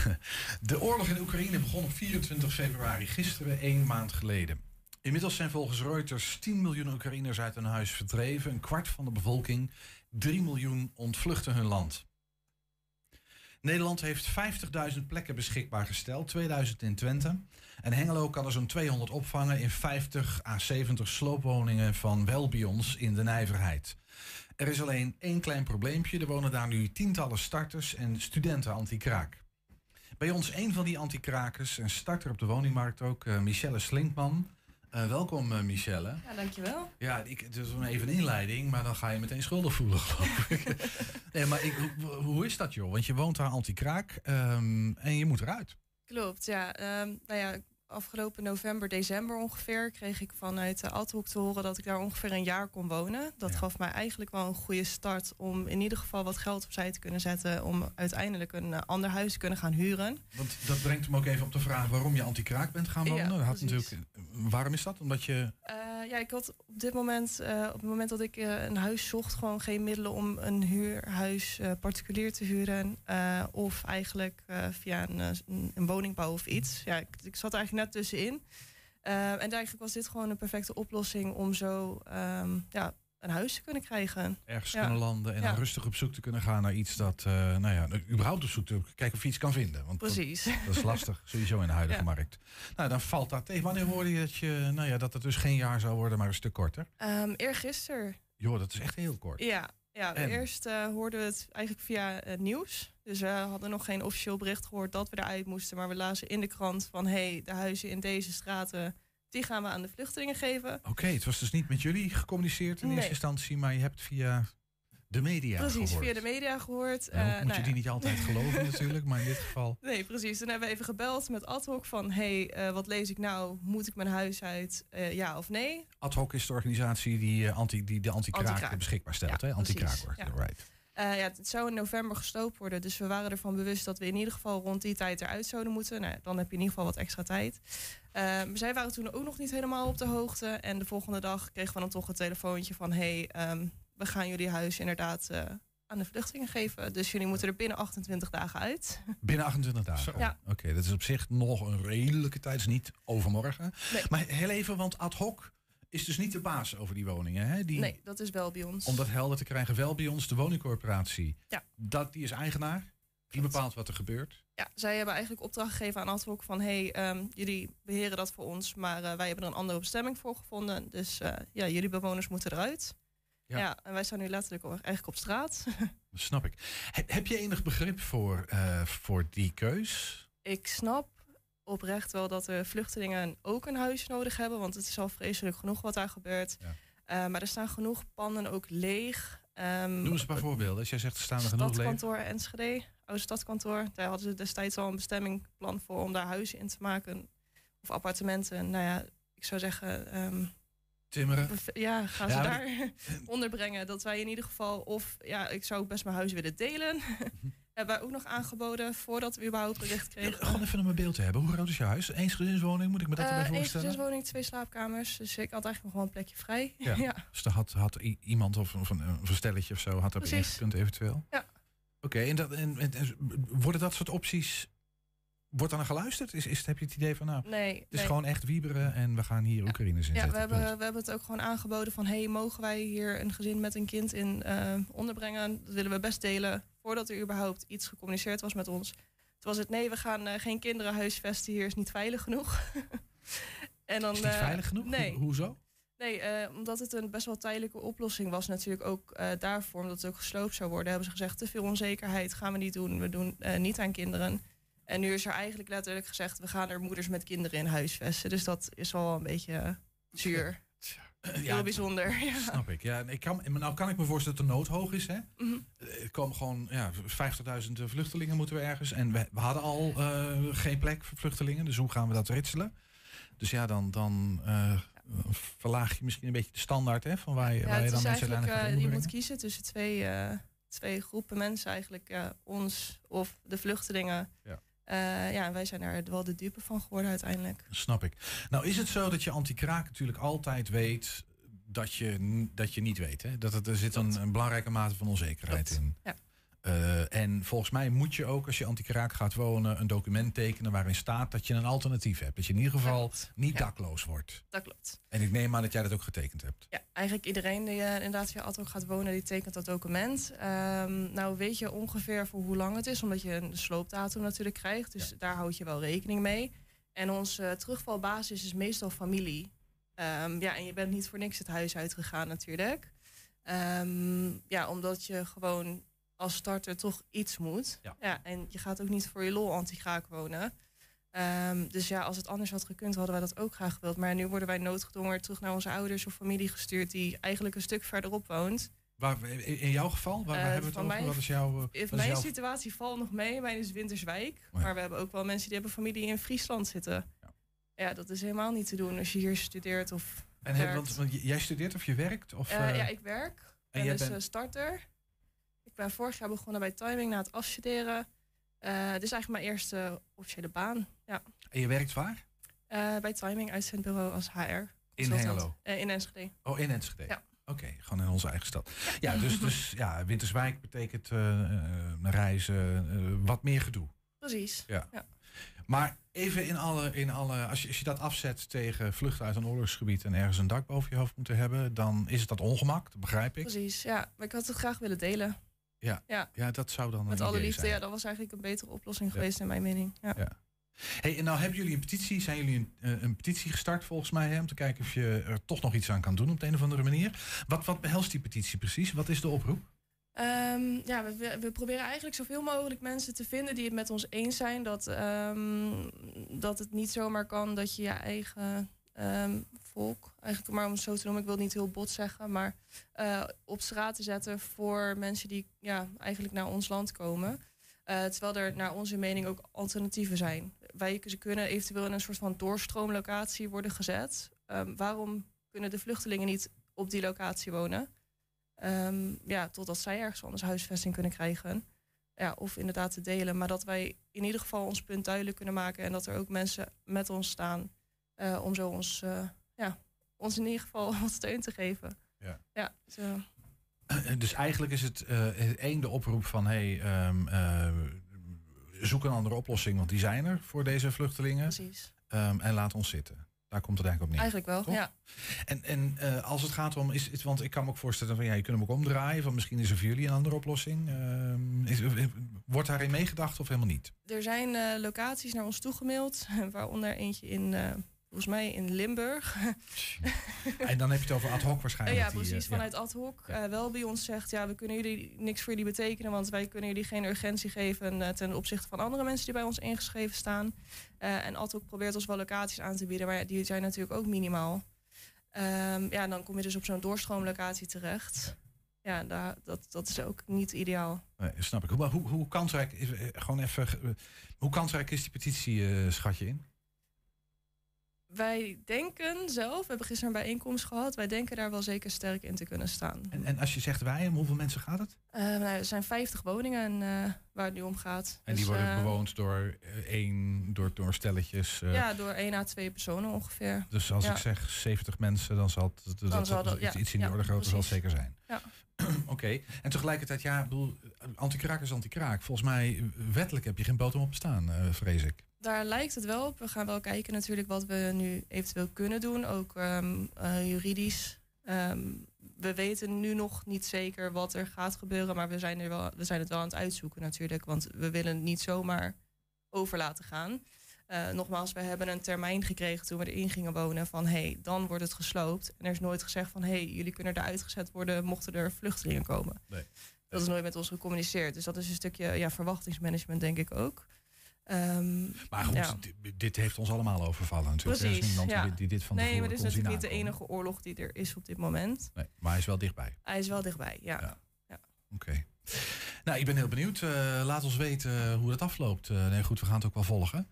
[SPEAKER 6] *laughs* de oorlog in Oekraïne begon op 24 februari, gisteren, één maand geleden. Inmiddels zijn volgens Reuters 10 miljoen Oekraïners uit hun huis verdreven. Een kwart van de bevolking, 3 miljoen, ontvluchten hun land. Nederland heeft 50.000 plekken beschikbaar gesteld, 2000 in. En Hengelo kan er zo'n 200 opvangen in 50 à 70 sloopwoningen van Welbions in de Nijverheid. Er is alleen één klein probleempje. Er wonen daar nu tientallen starters en studenten anti-kraak. Bij ons een van die anti-krakers, een starter op de woningmarkt ook, uh, Michelle Slinkman. Uh, welkom, uh, Michelle.
[SPEAKER 12] Ja, dankjewel.
[SPEAKER 6] Ja, ik, is even een inleiding, maar dan ga je meteen schuldig voelen, geloof ik. *laughs* nee, maar ik, hoe, hoe, is dat, joh? Want je woont daar anti-kraak um, en je moet eruit.
[SPEAKER 12] Klopt, ja. Um, nou ja, afgelopen november, december ongeveer, kreeg ik vanuit de Adhoek te horen dat ik daar ongeveer een jaar kon wonen. Dat ja. gaf mij eigenlijk wel een goede start om in ieder geval wat geld opzij te kunnen zetten om uiteindelijk een uh, ander huis te kunnen gaan huren.
[SPEAKER 6] Want dat brengt hem ook even op de vraag waarom je anti-kraak bent gaan wonen.
[SPEAKER 12] Ja,
[SPEAKER 6] had natuurlijk, waarom is dat? Omdat je.
[SPEAKER 12] Uh, ja, ik had op dit moment, uh, op het moment dat ik een huis zocht, gewoon geen middelen om een huurhuis particulier te huren. of eigenlijk via een, een, woningbouw of iets. Ja, ik, ik zat eigenlijk net tussenin. Uh, en eigenlijk was dit gewoon een perfecte oplossing om zo um, ja, een huis te kunnen krijgen.
[SPEAKER 6] Ergens ja. kunnen landen en ja. dan rustig op zoek te kunnen gaan naar iets dat, uh, nou ja, überhaupt op zoek te kijken of je iets kan vinden. Want
[SPEAKER 12] Precies.
[SPEAKER 6] Dat, dat is lastig, *laughs* sowieso in de huidige markt. Nou, dan valt dat tegen. Wanneer hoorde je dat, je, nou ja, dat het dus geen jaar zou worden, maar een stuk korter?
[SPEAKER 12] Um, eergisteren.
[SPEAKER 6] Joh, dat is echt heel kort.
[SPEAKER 12] Ja, ja, eerst uh, hoorden we het eigenlijk via het nieuws. Dus we hadden nog geen officieel bericht gehoord dat we eruit moesten. Maar we lazen in de krant van... hé, hey, de huizen in deze straten, die gaan we aan de vluchtelingen geven.
[SPEAKER 6] Oké, okay, het was dus niet met jullie gecommuniceerd in nee. eerste instantie... maar je hebt via de media
[SPEAKER 12] precies,
[SPEAKER 6] gehoord.
[SPEAKER 12] via de media gehoord.
[SPEAKER 6] Nou,
[SPEAKER 12] uh,
[SPEAKER 6] moet nou je die niet altijd geloven *laughs* natuurlijk, maar in dit geval...
[SPEAKER 12] Nee, precies. Toen hebben we even gebeld met ad hoc van... hé, hey, uh, wat lees ik nou? Moet ik mijn huis uit? Uh, ja of nee?
[SPEAKER 6] Ad hoc is de organisatie die, anti, die de anti-kraak anti beschikbaar stelt.
[SPEAKER 12] Ja,
[SPEAKER 6] anti-kraak wordt,
[SPEAKER 12] ja.
[SPEAKER 6] right.
[SPEAKER 12] Eh, ja, het zou in november gesloopt worden. Dus we waren ervan bewust dat we in ieder geval rond die tijd eruit zouden moeten. Nou, dan heb je in ieder geval wat extra tijd. Maar zij waren toen ook nog niet helemaal op de hoogte. En de volgende dag kregen we dan toch een telefoontje van... hey, ehm, we gaan jullie huis inderdaad eh, aan de vluchtelingen geven. Dus jullie moeten er binnen 28 dagen uit.
[SPEAKER 6] Binnen 28 dagen?
[SPEAKER 12] Ja.
[SPEAKER 6] Oké, dat is op zich nog een redelijke tijd. is niet overmorgen.
[SPEAKER 12] Nee.
[SPEAKER 6] Maar heel even, want ad hoc is dus niet de baas over die woningen. Hè? Die,
[SPEAKER 12] Nee, dat is wel bij ons.
[SPEAKER 6] Om dat helder te krijgen, wel bij ons de woningcorporatie.
[SPEAKER 12] Ja.
[SPEAKER 6] Dat, die is eigenaar. Die bepaalt wat er gebeurt.
[SPEAKER 12] Ja, zij hebben eigenlijk opdracht gegeven aan Adhoc van... hey, ehm, jullie beheren dat voor ons, maar eh, wij hebben er een andere bestemming voor gevonden. Dus eh, ja, jullie bewoners moeten eruit.
[SPEAKER 6] Ja.
[SPEAKER 12] Ja. en wij staan nu letterlijk eigenlijk op straat. *laughs*
[SPEAKER 6] Dat snap ik. Heb, heb je enig begrip voor, eh, voor die keus?
[SPEAKER 12] ik snap oprecht wel dat de vluchtelingen ook een huis nodig hebben... want het is al vreselijk genoeg wat daar gebeurt. Eh, maar er staan genoeg panden ook leeg. Ehm,
[SPEAKER 6] Noem eens een paar voorbeelden. Als jij zegt, er staan er genoeg leeg.
[SPEAKER 12] Stadkantoor Enschede, oude stadkantoor. Daar hadden ze destijds al een bestemmingplan voor om daar huizen in te maken. Of appartementen. Nou ja, ik zou zeggen, ehm,
[SPEAKER 6] Timmeren.
[SPEAKER 12] ja, gaan ze daar *laughs* onderbrengen. Dat wij in ieder geval, of ja, ik zou ook best mijn huis willen delen. *laughs* Hebben wij ook nog aangeboden voordat we überhaupt bericht kregen.
[SPEAKER 6] Gewoon even om een beeld te hebben. Hoe groot is je huis? Eensgezinswoning, moet ik me dat erbij
[SPEAKER 12] Eh,
[SPEAKER 6] voorstellen?
[SPEAKER 12] gezinswoning, twee slaapkamers. Dus ik had eigenlijk nog wel een plekje vrij.
[SPEAKER 6] Ja. *laughs*
[SPEAKER 12] ja.
[SPEAKER 6] Dus daar had, had iemand of, of een, een stelletje of zo had
[SPEAKER 12] Precies.
[SPEAKER 6] ingekund eventueel?
[SPEAKER 12] Ja.
[SPEAKER 6] Oké, en, dat, en, en, en worden dat soort opties... Wordt dan naar geluisterd? Is, is, heb je het idee van, nou,
[SPEAKER 12] Nee,
[SPEAKER 6] het is
[SPEAKER 12] nee.
[SPEAKER 6] gewoon echt wieberen en we gaan hier Oekraïners in
[SPEAKER 12] Ja, we hebben,
[SPEAKER 6] punt.
[SPEAKER 12] we hebben het ook gewoon aangeboden van... hey, mogen wij hier een gezin met een kind in eh, onderbrengen? Dat willen we best delen voordat er überhaupt iets gecommuniceerd was met ons. Toen was het nee, we gaan eh, geen kinderen huisvesten, hier is niet veilig genoeg. *laughs* en dan,
[SPEAKER 6] Is niet
[SPEAKER 12] eh,
[SPEAKER 6] veilig genoeg?
[SPEAKER 12] Nee.
[SPEAKER 6] Ho- Hoezo?
[SPEAKER 12] Nee, eh, omdat het een best wel tijdelijke oplossing was natuurlijk ook daarvoor, omdat het ook gesloopt zou worden, hebben ze gezegd, te veel onzekerheid gaan we niet doen. We doen niet aan kinderen. En nu is er eigenlijk letterlijk gezegd, we gaan er moeders met kinderen in huisvesten. Dus dat is wel een beetje eh, zuur. Heel bijzonder. *laughs* Ja.
[SPEAKER 6] Snap ik. Ja, en ik kan, nou kan ik me voorstellen dat de nood hoog is. Hè? Eh, Er komen gewoon ja, 50.000 vluchtelingen moeten we ergens. En we, we hadden al eh, geen plek voor vluchtelingen. Dus hoe gaan we dat ritselen? Dus ja, dan, dan eh, verlaag je misschien een beetje de standaard hè, van waar je,
[SPEAKER 12] Ja,
[SPEAKER 6] waar je
[SPEAKER 12] het
[SPEAKER 6] dan mensen gaat
[SPEAKER 12] eh, je moet kiezen tussen twee, eh, twee groepen mensen eigenlijk. ja, ons of de vluchtelingen.
[SPEAKER 6] Ja.
[SPEAKER 12] Eh, ja, en wij zijn daar wel de dupe van geworden uiteindelijk.
[SPEAKER 6] Snap ik. Nou is het zo dat je anti-kraak natuurlijk altijd weet dat je, dat je niet weet. Hè? Dat het, er zit een, een belangrijke mate van onzekerheid in.
[SPEAKER 12] Ja.
[SPEAKER 6] Eh, en volgens mij moet je ook, als je anti-kraak gaat wonen, een document tekenen waarin staat dat je een alternatief hebt. Dat je in ieder geval niet dakloos wordt.
[SPEAKER 12] Dat klopt.
[SPEAKER 6] En ik neem aan dat jij dat ook getekend hebt.
[SPEAKER 12] Ja, eigenlijk iedereen die eh, inderdaad via Adhoc gaat wonen, die tekent dat document. Ehm, nou weet je ongeveer voor hoe lang het is, omdat je een sloopdatum natuurlijk krijgt. Dus daar houd je wel rekening mee. En onze terugvalbasis is meestal familie. Ehm, ja, en je bent niet voor niks het huis uitgegaan natuurlijk. Ehm, ja, omdat je gewoon als starter toch iets moet.
[SPEAKER 6] Ja.
[SPEAKER 12] en je gaat ook niet voor je lol anti-graak wonen. Ehm, dus ja, als het anders had gekund, hadden wij dat ook graag gewild. Maar nu worden wij noodgedwongen terug naar onze ouders of familie gestuurd... die eigenlijk een stuk verderop woont.
[SPEAKER 6] Waar, in jouw geval, waar,
[SPEAKER 12] Eh,
[SPEAKER 6] hebben we het over?
[SPEAKER 12] mij-
[SPEAKER 6] Wat is jouw... eh, wat is
[SPEAKER 12] mijn
[SPEAKER 6] jouw-
[SPEAKER 12] situatie valt nog mee. Mijn is Winterswijk.
[SPEAKER 6] Oh ja.
[SPEAKER 12] Maar we hebben ook wel mensen die hebben familie in Friesland zitten. Ja. dat is helemaal niet te doen als je hier studeert of
[SPEAKER 6] En heb, want, jij studeert of je werkt? Of,
[SPEAKER 12] Eh, ja, ik werk.
[SPEAKER 6] En jij
[SPEAKER 12] dus
[SPEAKER 6] bent-
[SPEAKER 12] starter. Ik ben vorig jaar begonnen bij Timing na het afstuderen. Dit is eigenlijk mijn eerste officiële baan. Ja.
[SPEAKER 6] En je werkt waar?
[SPEAKER 12] Eh, bij Timing, uitzendbureau als HR.
[SPEAKER 6] In. Hengelo?
[SPEAKER 12] Eh, in Enschede.
[SPEAKER 6] Oh, in Enschede?
[SPEAKER 12] Ja.
[SPEAKER 6] Oké, gewoon in onze eigen stad. Ja, dus, dus ja, Winterswijk betekent reizen, wat meer gedoe.
[SPEAKER 12] Precies.
[SPEAKER 6] Ja.
[SPEAKER 12] Ja.
[SPEAKER 6] Maar even in alle, in alle als, je, als je dat afzet tegen vluchten uit een oorlogsgebied en ergens een dak boven je hoofd moeten hebben, dan is het dat ongemak, dat begrijp ik.
[SPEAKER 12] Precies, ja. Maar ik had het graag willen delen.
[SPEAKER 6] Ja,
[SPEAKER 12] Ja.
[SPEAKER 6] ja, dat zou dan
[SPEAKER 12] Met alle liefde,
[SPEAKER 6] zijn.
[SPEAKER 12] ja, dat was eigenlijk een betere oplossing
[SPEAKER 6] Ja.
[SPEAKER 12] geweest in mijn mening. Ja.
[SPEAKER 6] Ja. Hey, en nou hebben jullie een petitie, zijn jullie een, eh, een petitie gestart volgens mij, hè, om te kijken of je er toch nog iets aan kan doen op de een of andere manier. Wat, wat behelst die petitie precies? Wat is de oproep?
[SPEAKER 12] Ehm, ja, we- we, we proberen eigenlijk zoveel mogelijk mensen te vinden die het met ons eens zijn. Dat, ehm, dat het niet zomaar kan dat je je eigen ehm, eigenlijk maar om het zo te noemen, ik wil het niet heel bot zeggen, maar eh, op straat te zetten voor mensen die ja, eigenlijk naar ons land komen. Eh, terwijl er naar onze mening ook alternatieven zijn. Wij ze kunnen eventueel in een soort van doorstroomlocatie worden gezet. Ehm, waarom kunnen de vluchtelingen niet op die locatie wonen? Ehm, ja, totdat zij ergens anders huisvesting kunnen krijgen. Ja, of inderdaad te delen. Maar dat wij in ieder geval ons punt duidelijk kunnen maken. En dat er ook mensen met ons staan. eh, om zo ons, ja, ons in ieder geval *laughs* wat steun te geven.
[SPEAKER 6] Ja.
[SPEAKER 12] Ja, zo.
[SPEAKER 6] Eh, Dus eigenlijk is het eh, één de oproep van hey, ehm, eh, zoek een andere oplossing, want die zijn er voor deze vluchtelingen.
[SPEAKER 12] Precies.
[SPEAKER 6] Ehm, en laat ons zitten. Daar komt het eigenlijk op neer.
[SPEAKER 12] Eigenlijk wel,
[SPEAKER 6] toch?
[SPEAKER 12] ja.
[SPEAKER 6] En, en als het gaat om, is, is, want ik kan me ook voorstellen van ja, je kunt hem ook omdraaien, van misschien is er voor jullie een andere oplossing. Ehm, is, wordt daarin meegedacht of helemaal niet?
[SPEAKER 12] Er zijn locaties naar ons toegemaild. *laughs* Waaronder eentje in, volgens mij in Limburg. *laughs*
[SPEAKER 6] En dan heb je het over ad hoc waarschijnlijk.
[SPEAKER 12] ja,
[SPEAKER 6] die, eh,
[SPEAKER 12] precies. Vanuit ad hoc. eh, wel bij ons zegt, ja, we kunnen jullie niks voor jullie betekenen, want wij kunnen jullie geen urgentie geven eh, ten opzichte van andere mensen die bij ons ingeschreven staan. En ad hoc probeert ons wel locaties aan te bieden, maar ja, die zijn natuurlijk ook minimaal. Ehm, ja, dan kom je dus op zo'n doorstroomlocatie terecht. Ja, daar, dat, dat is ook niet ideaal.
[SPEAKER 6] Nee, snap ik. Hoe, hoe, hoe kansrijk is, gewoon even, hoe kansrijk is die petitie, schat je in?
[SPEAKER 12] Wij denken zelf, we hebben gisteren een bijeenkomst gehad, wij denken daar wel zeker sterk in te kunnen staan.
[SPEAKER 6] En, en als je zegt wij, om hoeveel mensen gaat het?
[SPEAKER 12] Eh, nou, er zijn 50 woningen eh, waar het nu om gaat.
[SPEAKER 6] En die
[SPEAKER 12] Dus,
[SPEAKER 6] worden
[SPEAKER 12] eh,
[SPEAKER 6] bewoond door één, door, door stelletjes. eh,
[SPEAKER 12] ja, door één à twee personen ongeveer.
[SPEAKER 6] Dus als
[SPEAKER 12] Ja.
[SPEAKER 6] ik zeg 70 mensen, dan zal het dat, dat,
[SPEAKER 12] zal dat-
[SPEAKER 6] iets,
[SPEAKER 12] ja,
[SPEAKER 6] iets in die
[SPEAKER 12] ja,
[SPEAKER 6] orde grootte zal zeker zijn.
[SPEAKER 12] Ja. *clears throat*
[SPEAKER 6] Oké. En tegelijkertijd, ja, ik bedoel, anti-kraak is anti-kraak. Volgens mij, eh, wettelijk heb je geen boter op te staan, eh, vrees ik.
[SPEAKER 12] Daar lijkt het wel op. We gaan wel kijken natuurlijk wat we nu eventueel kunnen doen, ook ehm, eh, juridisch. Ehm, we weten nu nog niet zeker wat er gaat gebeuren, maar we zijn, er wel, we zijn het wel aan het uitzoeken natuurlijk. Want we willen het niet zomaar over laten gaan. Nogmaals, we hebben een termijn gekregen toen we erin gingen wonen van hey, dan wordt het gesloopt. En er is nooit gezegd van hey, jullie kunnen eruit gezet worden mochten er vluchtelingen komen.
[SPEAKER 6] Nee.
[SPEAKER 12] Dat is nooit met ons gecommuniceerd. Dus dat is een stukje ja, verwachtingsmanagement, denk ik ook. Ehm,
[SPEAKER 6] Maar goed,
[SPEAKER 12] ja.
[SPEAKER 6] dit, heeft ons allemaal overvallen natuurlijk. Er is
[SPEAKER 12] Precies.
[SPEAKER 6] niemand
[SPEAKER 12] ja.
[SPEAKER 6] die, die dit van
[SPEAKER 12] nee, maar dit is natuurlijk niet de enige oorlog die er is op dit moment.
[SPEAKER 6] Nee, maar hij is wel dichtbij.
[SPEAKER 12] Hij is wel dichtbij, ja. ja.
[SPEAKER 6] Oké. Nou, ik ben heel benieuwd. Eh, laat ons weten hoe dat afloopt. Eh, nee, goed, we gaan het ook wel volgen.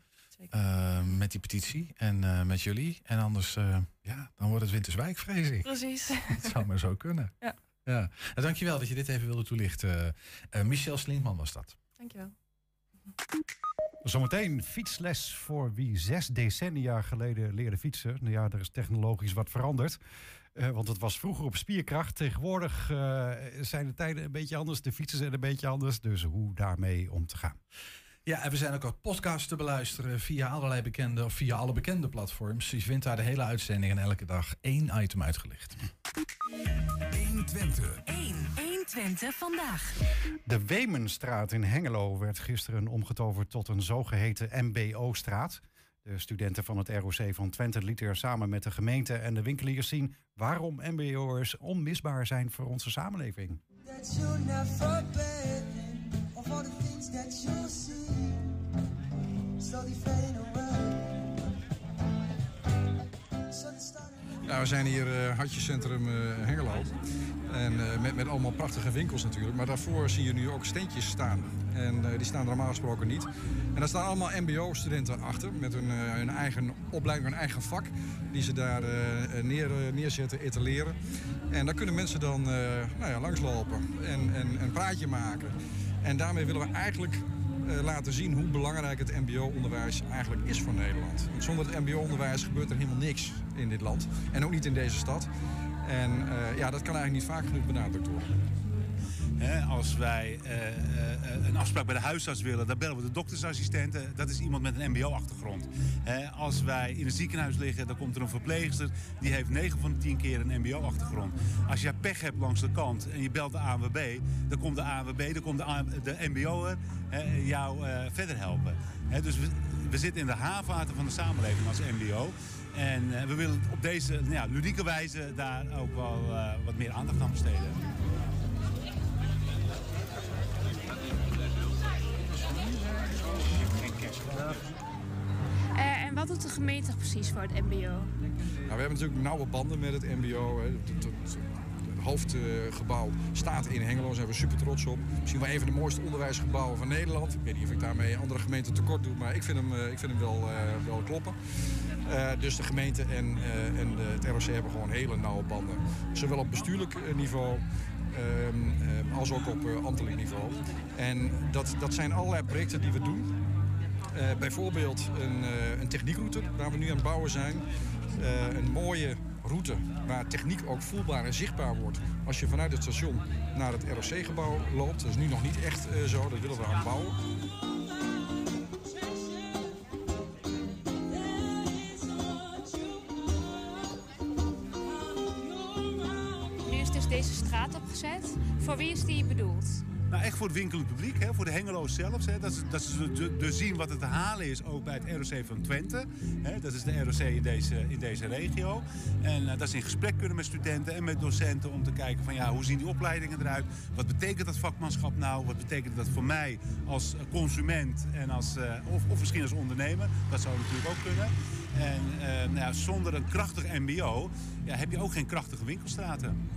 [SPEAKER 6] Eh, met die petitie en eh, met jullie. En anders, eh, ja, dan wordt het Winterswijk, vrees ik.
[SPEAKER 12] Precies. *laughs*
[SPEAKER 6] Het zou maar zo kunnen.
[SPEAKER 12] Ja.
[SPEAKER 6] Ja. En dankjewel dat je dit even wilde toelichten. Eh, Michel Slinkman was dat.
[SPEAKER 12] Dankjewel.
[SPEAKER 5] Zometeen fietsles voor wie zes decennia geleden leerde fietsen. Nou ja, er is technologisch wat veranderd. Eh, want het was vroeger op spierkracht. Tegenwoordig zijn de tijden een beetje anders. De fietsen zijn een beetje anders. Dus hoe daarmee om te gaan.
[SPEAKER 6] Ja, en we zijn ook als podcast te beluisteren via allerlei bekende, of via alle bekende platforms. Je vindt daar de hele uitzending en elke dag één item uitgelicht.
[SPEAKER 8] 120.
[SPEAKER 14] 1. 120 vandaag.
[SPEAKER 5] De Wemenstraat in Hengelo werd gisteren omgetoverd tot een zogeheten MBO-straat. De studenten van het ROC van Twente lieten er samen met de gemeente en de winkeliers zien waarom MBO'ers onmisbaar zijn voor onze samenleving.
[SPEAKER 15] that start
[SPEAKER 16] Nou, we zijn hier eh Hartjescentrum eh Hengelo. En eh, met, met allemaal prachtige winkels natuurlijk. Maar daarvoor zie je nu ook steentjes staan. En die staan normaal gesproken niet. En daar staan allemaal mbo-studenten achter. Met hun, hun eigen opleiding, hun eigen vak. Die ze daar neer, neerzetten, etaleren. En daar kunnen mensen dan nou ja, langslopen. En, en een praatje maken. En daarmee willen we eigenlijk eh, laten zien hoe belangrijk het mbo-onderwijs eigenlijk is voor Nederland. Want zonder het mbo-onderwijs gebeurt er helemaal niks in dit land. En ook niet in deze stad. En eh, ja, dat kan eigenlijk niet vaak genoeg benadrukt worden.
[SPEAKER 17] Als wij eh, eh, een afspraak bij de huisarts willen, dan bellen we de doktersassistenten. Dat is iemand met een mbo-achtergrond. Als wij in een ziekenhuis liggen, dan komt er een verpleegster. Die heeft 9 van de 10 keer een mbo-achtergrond. Als jij pech hebt langs de kant en je belt de ANWB... dan komt de ANWB, dan komt de, de mbo'er jou eh, verder helpen. Dus we, we zitten in de haarvaten van de samenleving als mbo... En eh, we willen op deze nou ja, ludieke wijze daar ook wel eh, wat meer aandacht aan besteden.
[SPEAKER 18] Eh, en wat doet de gemeente precies voor het MBO?
[SPEAKER 16] Nou, we hebben natuurlijk nauwe banden met het MBO. Hè. Het, het- hoofdgebouw staat in Hengelo, daar zijn we super trots op. Misschien wel een van de mooiste onderwijsgebouwen van Nederland. Ik weet niet of ik daarmee andere gemeenten tekort doe, maar ik vind hem, eh, ik vind hem wel, eh, wel kloppen. Dus de gemeente en, en het ROC hebben gewoon hele nauwe banden. Zowel op bestuurlijk niveau ehm, ehm, als ook op ambtelijk niveau. En dat, dat zijn allerlei projecten die we doen. Eh, bijvoorbeeld een, eh, een techniekroute waar we nu aan het bouwen zijn. Eh, een mooie route waar techniek ook voelbaar en zichtbaar wordt als je vanuit het station naar het ROC-gebouw loopt. Dat is nu nog niet echt zo, dat willen we gaan bouwen.
[SPEAKER 18] Nu is dus deze straat opgezet. Voor wie is die bedoeld?
[SPEAKER 17] Nou, echt voor het winkelend publiek, hè, voor de Hengelo's zelfs. Hè, dat ze, dat ze zien wat het te halen is, ook bij het ROC van Twente. Hè, dat is de ROC in deze, in deze regio. En eh, dat ze in gesprek kunnen met studenten en met docenten om te kijken van ja, hoe zien die opleidingen eruit? Wat betekent dat vakmanschap nou? Wat betekent dat voor mij als consument en als, eh, of, of misschien als ondernemer? Dat zou natuurlijk ook kunnen. En eh, nou ja, zonder een krachtig mbo ja, heb je ook geen krachtige winkelstraten.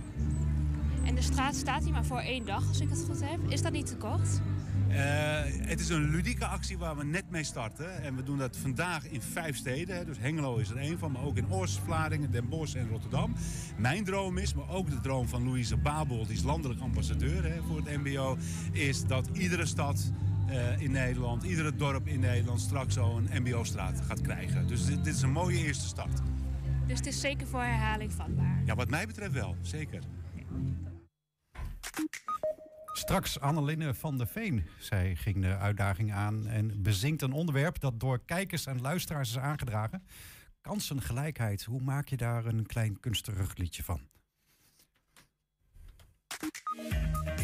[SPEAKER 18] En de straat staat hier maar voor één dag, als ik het goed heb. Is dat niet te kort?
[SPEAKER 17] Eh, het is een ludieke actie waar we net mee starten. En we doen dat vandaag in vijf steden. Dus Hengelo is er één van, maar ook in Oost, Vlaardingen, Den Bosch en Rotterdam. Mijn droom is, maar ook de droom van Louise Babel, die is landelijk ambassadeur hè, voor het MBO, is dat iedere stad eh, in Nederland, iedere dorp in Nederland straks zo een MBO-straat gaat krijgen. Dus dit, dit is een mooie eerste start.
[SPEAKER 18] Dus het is zeker voor herhaling vatbaar.
[SPEAKER 17] Ja, wat mij betreft wel, zeker.
[SPEAKER 5] Straks Anneline van der Veen. Zij ging de uitdaging aan en bezinkt een onderwerp dat door kijkers en luisteraars is aangedragen. Kansengelijkheid. Hoe maak je daar een klein kunstig liedje van?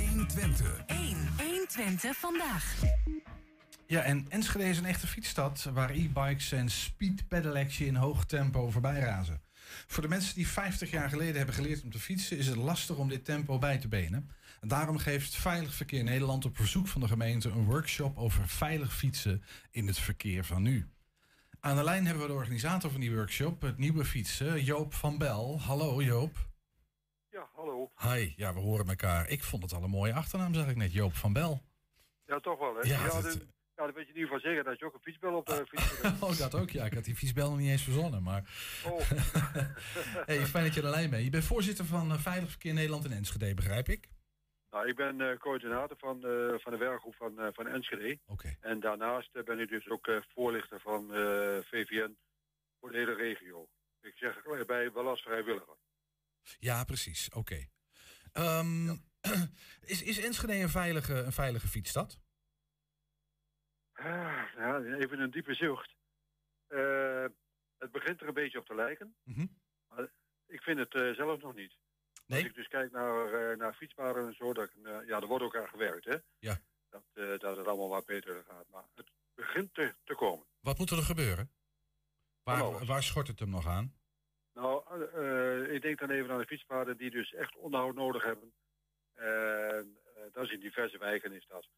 [SPEAKER 8] 120.
[SPEAKER 14] 1. 120 vandaag.
[SPEAKER 6] Ja, en Enschede is een echte fietsstad waar e-bikes en speed pedelecs in hoog tempo voorbij razen. Voor de mensen die 50 jaar geleden hebben geleerd om te fietsen, is het lastig om dit tempo bij te benen. En daarom geeft Veilig Verkeer Nederland op verzoek van de gemeente een workshop over veilig fietsen in het verkeer van nu. Aan de lijn hebben we de organisator van die workshop, het nieuwe fietsen, Joop van Bel. Hallo Joop.
[SPEAKER 19] Ja, hallo.
[SPEAKER 6] Hi, ja, we horen elkaar. Ik vond het al een mooie achternaam, zag ik net, Joop van Bel.
[SPEAKER 19] Ja, toch wel, hè?
[SPEAKER 6] Ja,
[SPEAKER 19] Ja,
[SPEAKER 6] dat-
[SPEAKER 19] de- ja, dan weet je in ieder geval zeggen dat je ook een fietsbel op de *laughs* fiets hebt.
[SPEAKER 6] Oh, dat ook, ja. Ik had die fietsbel nog niet eens verzonnen, maar...
[SPEAKER 19] Oh. *laughs*
[SPEAKER 6] hey, fijn dat je er lijn bent. Je bent voorzitter van eh, Veilig Verkeer Nederland in Enschede, begrijp ik?
[SPEAKER 19] Nou, ik ben eh, coördinator van, eh, van de werkgroep van, van Enschede.
[SPEAKER 6] Oké.
[SPEAKER 19] En daarnaast ben ik dus ook voorlichter van VVN voor de hele regio. Ik zeg er bij wel als vrijwilliger.
[SPEAKER 6] Ja, precies. Oké. Ehm, *clears throat* is, is Enschede een veilige, een veilige fietsstad?
[SPEAKER 19] Ah, ja, even een diepe zucht. Eh, het begint er een beetje op te lijken.
[SPEAKER 6] Mhm.
[SPEAKER 19] Maar ik vind het eh, zelf nog niet.
[SPEAKER 6] Nee?
[SPEAKER 19] Als ik dus kijk naar, eh, naar fietspaden en zo, dat, ik, ja, er wordt ook aan gewerkt, hè?
[SPEAKER 6] Ja.
[SPEAKER 19] Dat, dat het allemaal wat beter gaat. Maar het begint te, te komen.
[SPEAKER 6] Wat moet er gebeuren? Waar, waar schort het hem nog aan?
[SPEAKER 19] Nou, ik denk dan even aan de fietspaden die dus echt onderhoud nodig hebben. En dat is in diverse wijken is dat.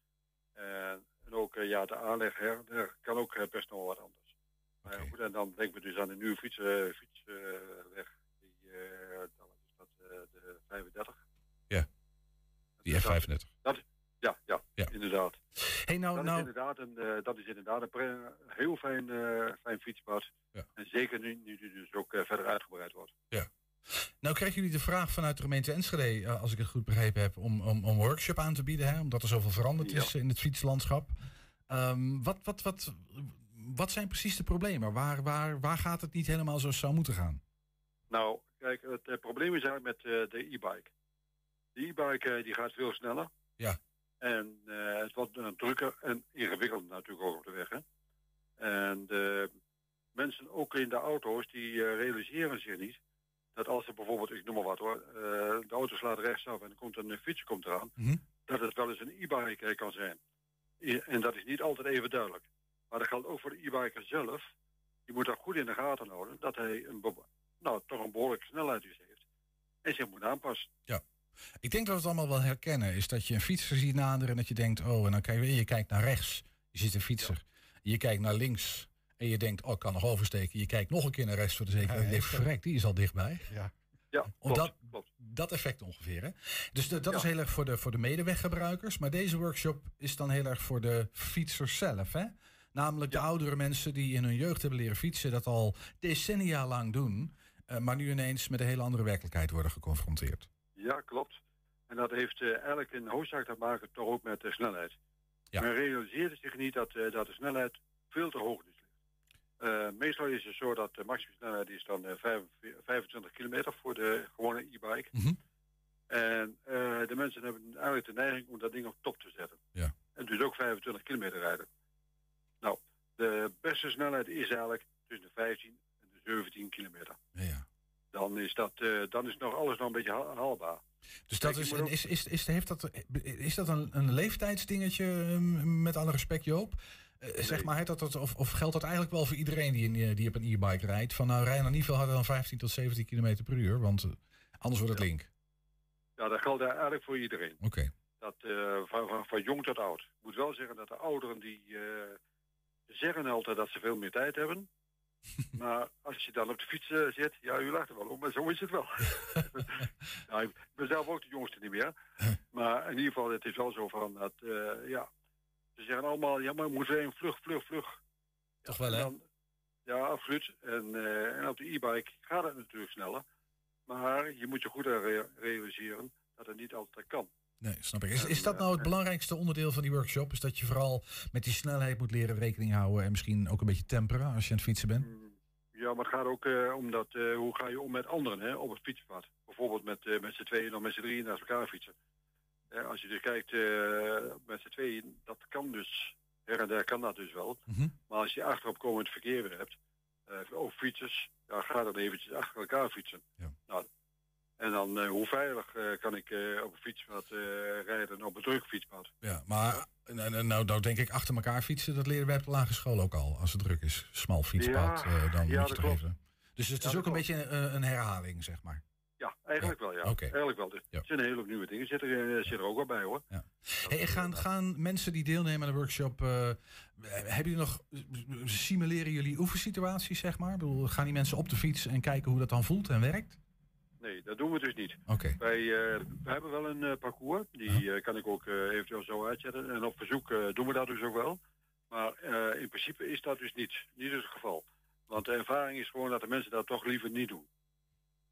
[SPEAKER 19] En, en ook eh, ja, de aanleg her, er kan ook eh, best nog wel wat anders. Maar ja, goed, en dan denken we dus aan de nieuwe fiets, eh, fietsweg. die, eh, dan is dat eh, de 35.
[SPEAKER 6] Ja, die F35.
[SPEAKER 19] Dat, ja, ja,
[SPEAKER 6] Ja.
[SPEAKER 19] inderdaad.
[SPEAKER 6] Hey, nou,
[SPEAKER 19] dat,
[SPEAKER 6] nou-
[SPEAKER 19] is inderdaad een, dat is inderdaad een heel fijn, eh, fijn fietspad.
[SPEAKER 6] Ja.
[SPEAKER 19] En zeker nu, nu die dus ook verder uitgebreid wordt.
[SPEAKER 6] Ja. Nou kregen jullie de vraag vanuit de gemeente Enschede, eh, als ik het goed begrepen heb, om, om, om een workshop aan te bieden, hè, omdat er zoveel veranderd is in het fietslandschap. Ehm, wat, wat, wat, wat zijn precies de problemen? Waar, waar, waar gaat het niet helemaal zoals het zou moeten gaan?
[SPEAKER 19] Nou, kijk, het probleem is eigenlijk met eh, de e-bike. De e-bike eh, die gaat veel sneller.
[SPEAKER 6] Ja.
[SPEAKER 19] En eh, het wordt drukker en ingewikkelder natuurlijk ook op de weg. Hè? En mensen ook in de auto's die realiseren zich niet dat als er bijvoorbeeld, ik noem maar wat hoor, eh, de auto slaat rechtsaf en er komt een fiets komt eraan,
[SPEAKER 6] Mhm.
[SPEAKER 19] dat het wel eens een e-bike eh, kan zijn. En dat is niet altijd even duidelijk. Maar dat geldt ook voor de e-biker zelf. Die moet dat goed in de gaten houden, dat hij een, nou, toch een behoorlijke snelheid dus heeft. En zich moet aanpassen.
[SPEAKER 6] Ja. Ik denk dat we het allemaal wel herkennen. Is dat je een fietser ziet naderen en dat je denkt, oh, en dan kijk je, je kijkt naar rechts. Je ziet een fietser. Je kijkt naar links. En je denkt, oh, ik kan nog oversteken. Je kijkt nog een keer naar rechts voor de zekerheid. Je denkt, verrek, die is al dichtbij.
[SPEAKER 5] Ja.
[SPEAKER 19] Ja,
[SPEAKER 6] dat, dat effect ongeveer. Hè? Dus de- dat is heel erg voor de, voor de medeweggebruikers. Maar deze workshop is dan heel erg voor de fietsers zelf. Hè? Namelijk de oudere mensen die in hun jeugd hebben leren fietsen. Dat al decennia lang doen. eh, maar nu ineens met een hele andere werkelijkheid worden geconfronteerd.
[SPEAKER 19] Ja, klopt. En dat heeft eh, eigenlijk een hoofdzaak te maken toch ook met de snelheid.
[SPEAKER 6] Ja.
[SPEAKER 19] Men realiseert zich niet dat, eh, dat de snelheid veel te hoog is. Eh, meestal is het zo dat de maximumsnelheid is dan eh, vijf- 25 kilometer voor de gewone e-bike.
[SPEAKER 6] Mhm.
[SPEAKER 19] En eh, de mensen hebben eigenlijk de neiging om dat ding op top te zetten.
[SPEAKER 6] Ja.
[SPEAKER 19] En dus ook 25 kilometer rijden. Nou, de beste snelheid is eigenlijk tussen de 15 en de 17 kilometer.
[SPEAKER 6] Ja.
[SPEAKER 19] Dan is, dat, eh, dan is nog alles nog een beetje haal- haalbaar.
[SPEAKER 6] Dus dat is, is, is, is, heeft dat, is dat een, een leeftijdsdingetje, ehm, met alle respect Joop? Eh, Zeg maar, dat, dat, of, of geldt dat eigenlijk wel voor iedereen die, eh, die op een e-bike rijdt? Van nou, rij dan niet veel harder dan 15 tot 17 kilometer per uur, want eh, anders wordt het link.
[SPEAKER 19] Ja, dat geldt eigenlijk voor iedereen.
[SPEAKER 6] Oké.
[SPEAKER 19] Dat, van, van, van jong tot oud. Ik moet wel zeggen dat de ouderen die zeggen altijd dat ze veel meer tijd hebben. *laughs* maar als je dan op de fiets zit, ja, u lacht er wel om, maar zo is het wel. *laughs* nou, ik ben zelf ook de jongste niet meer. maar in ieder geval, het is wel zo van dat, ja, ze zeggen allemaal, ja, maar even vlug, vlug, vlug.
[SPEAKER 6] Toch wel, hè?
[SPEAKER 19] Dan- ja, absoluut. En, eh, en op de e-bike gaat het natuurlijk sneller. Maar je moet je goed re- realiseren dat het niet altijd kan.
[SPEAKER 6] Nee, snap ik. Is, is dat nou het belangrijkste onderdeel van die workshop? Is dat je vooral met die snelheid moet leren rekening houden en misschien ook een beetje temperen als je aan het fietsen bent?
[SPEAKER 19] Ja, maar het gaat ook eh, om dat, eh, hoe ga je om met anderen hè, op het fietspad. Bijvoorbeeld met, eh, met z'n tweeën of met z'n drieën naast elkaar fietsen. Als je dus kijkt eh, met z'n tweeën, dat kan dus, her en der kan dat dus wel. Maar als je achterop komend verkeer weer hebt, eh ook fietsers, ja, ga dan eventjes achter elkaar fietsen. Nou, en dan, eh, hoe veilig kan ik op een fietspad rijden op een druk fietspad?
[SPEAKER 6] Ja, maar nou, nou, nou, nou denk ik achter elkaar fietsen, dat leren wij op de lagere school ook al. Als het druk is, smal fietspad,
[SPEAKER 19] Ja,
[SPEAKER 6] dan
[SPEAKER 19] ja,
[SPEAKER 6] moet je toch even... Dus het
[SPEAKER 19] Ja,
[SPEAKER 6] is ook een beetje een herhaling, zeg maar.
[SPEAKER 19] Ja, eigenlijk wel, ja.
[SPEAKER 6] Oké.
[SPEAKER 19] Eigenlijk wel. Er zijn hele nieuwe dingen, zitten er, zit er ook wel bij hoor.
[SPEAKER 6] Hey, en gaan, gaan mensen die deelnemen aan de workshop, eh, hebben jullie nog, simuleren jullie oefensituaties, zeg maar? Ik bedoel, gaan die mensen op de fiets en kijken hoe dat dan voelt en werkt?
[SPEAKER 19] Nee, dat doen we dus niet.
[SPEAKER 6] Oké.
[SPEAKER 19] Wij eh, we hebben wel een eh, parcours, die eh, kan ik ook eh, eventueel zo uitzetten. En op verzoek eh, doen we dat dus ook wel. Maar eh, in principe is dat dus niet, niet het geval. Want de ervaring is gewoon dat de mensen dat toch liever niet doen.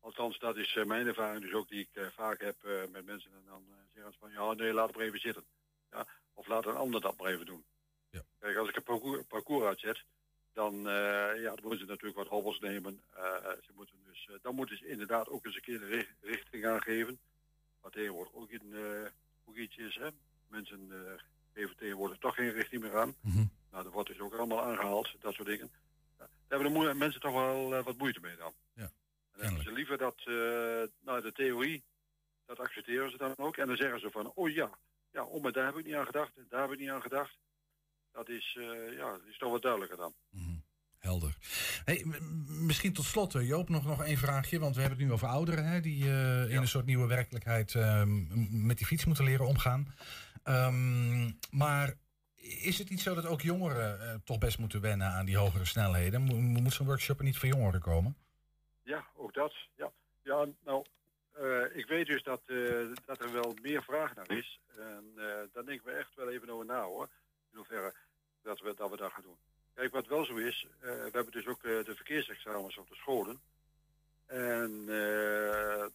[SPEAKER 19] Althans, dat is eh, mijn ervaring dus ook die ik eh, vaak heb eh, met mensen. En dan zeggen ze van, ja nee, laat het maar even zitten. Ja? Of laat een ander dat maar even doen. Kijk, als ik een parcours, parcours uitzet, dan, ja, dan moeten ze natuurlijk wat hobbels nemen. Ze moeten dus, dan moeten ze inderdaad ook eens een keer de ri- richting aangeven. Wat tegenwoordig ook, in, ook iets is. Hè? Mensen geven tegenwoordig toch geen richting meer aan. Nou, dat wordt dus ook allemaal aangehaald, dat soort dingen. Ja, daar hebben de mensen toch wel wat moeite mee dan.
[SPEAKER 6] Ja,
[SPEAKER 19] en hebben ze liever dat, nou, de theorie, dat accepteren ze dan ook. En dan zeggen ze van, oh ja, ja oh, maar daar heb ik niet aan gedacht en daar heb ik niet aan gedacht. Dat is, eh, ja, dat is toch wat duidelijker dan.
[SPEAKER 6] Helder. Hey, misschien tot slot, eh, Joop, nog, nog één vraagje. Want we hebben het nu over ouderen hè, die in een soort nieuwe werkelijkheid ehm, met die fiets moeten leren omgaan. Ehm, maar is het niet zo dat ook jongeren toch best moeten wennen aan die hogere snelheden? Mo- moet zo'n workshop er niet voor jongeren komen?
[SPEAKER 19] Ja, ook dat. Ja, ja nou, eh, ik weet dus dat, eh, dat er wel meer vraag naar is. En eh daar denken we echt wel even over na hoor. In hoeverre dat we dat, we dat gaan doen. Kijk, wat wel zo is, we hebben dus ook de verkeersexamens op de scholen. En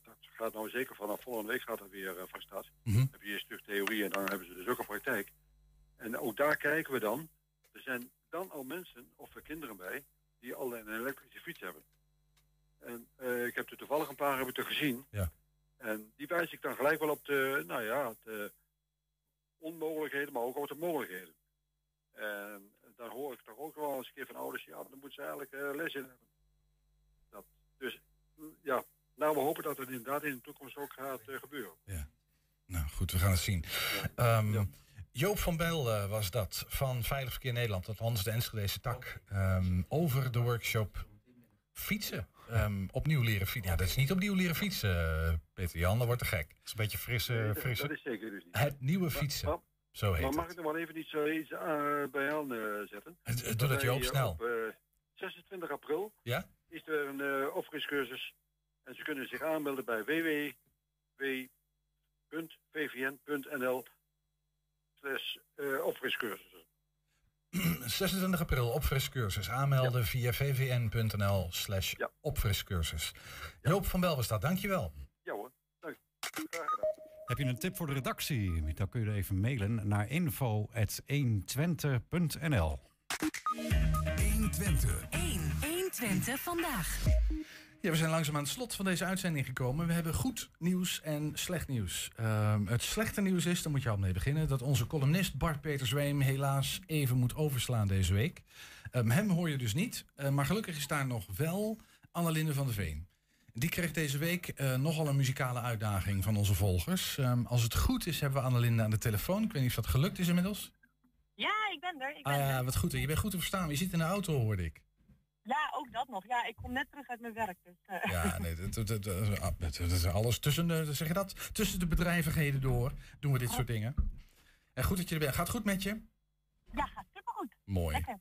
[SPEAKER 19] dat gaat nou zeker vanaf volgende week gaat dat weer van start. Dan heb je eerst stuk theorie en dan hebben ze dus ook een praktijk. En ook daar kijken we dan. Er zijn dan al mensen of er kinderen bij die al een elektrische fiets hebben. En eh, ik heb er toevallig een paar heb ik er gezien.
[SPEAKER 6] Ja.
[SPEAKER 19] En die wijs ik dan gelijk wel op de, nou ja, de onmogelijkheden, maar ook op de mogelijkheden. En dan hoor ik toch ook wel eens een keer van ouders, ja, dan moeten ze eigenlijk eh, les in hebben. Dat, dus mm, ja, nou we hopen dat het inderdaad in de toekomst ook gaat eh, gebeuren.
[SPEAKER 6] Nou goed, we gaan het zien. Ehm, Joop van Bijl eh, was dat van Veilig Verkeer Nederland, althans de Enschedese tak, ehm, over de workshop fietsen. Ehm, opnieuw leren fietsen. Ja, dat is niet opnieuw leren fietsen, eh, Peter Jan, dat wordt te gek. Het
[SPEAKER 5] is een beetje frisse...
[SPEAKER 19] Nee, dat- dat is zeker dus niet.
[SPEAKER 6] Het nieuwe fietsen,
[SPEAKER 19] Maar-
[SPEAKER 6] zo heet
[SPEAKER 19] maar mag
[SPEAKER 6] het.
[SPEAKER 19] ik nog wel even iets, eh, iets eh, bij aan eh, zetten?
[SPEAKER 6] Eh, doe dat, Joop,
[SPEAKER 19] eh,
[SPEAKER 6] snel.
[SPEAKER 19] Op eh, 26 april
[SPEAKER 6] Ja?
[SPEAKER 19] is er een uh, opfriscursus. En ze kunnen zich aanmelden bij www.vvn.nl slash eh, opfriscursus. *clears throat*
[SPEAKER 6] 26 april opfriscursus. Aanmelden via vvn.nl slash opfriscursus. Joop van Bel was dat, dankjewel.
[SPEAKER 19] Ja hoor, dank. Graag gedaan.
[SPEAKER 5] Heb je een tip voor de redactie? Dan kun je even mailen naar info.120.nl
[SPEAKER 8] 120.
[SPEAKER 14] 1. 120 vandaag.
[SPEAKER 6] Ja, we zijn langzaam aan het slot van deze uitzending gekomen. We hebben goed nieuws en slecht nieuws. Ehm, het slechte nieuws is, daar moet je al mee beginnen, dat onze columnist Bart Peter Zweem helaas even moet overslaan deze week. Ehm, hem hoor je dus niet, eh, maar gelukkig is daar nog wel Annelinde van der Veen. Die kreeg deze week eh, nogal een muzikale uitdaging van onze volgers. Ehm, als het goed is, hebben we Annelinde aan de telefoon. Ik weet niet of dat gelukt is inmiddels.
[SPEAKER 20] Ja, ik ben er. Ik ben
[SPEAKER 6] Ah ja, wat goed. Je bent goed te verstaan. Je zit in de auto, hoorde ik.
[SPEAKER 20] Ja, ook dat nog. Ja, ik kom net terug uit mijn werk. Dus, eh,
[SPEAKER 6] Ja, nee, dat, dat, dat, dat- is alles tussen de, zeg je dat? Tussen de bedrijvigheden door doen we dit soort dingen. En goed dat je er bent. Gaat goed met je?
[SPEAKER 20] ja, gaat supergoed.
[SPEAKER 6] Mooi.
[SPEAKER 20] Lekker.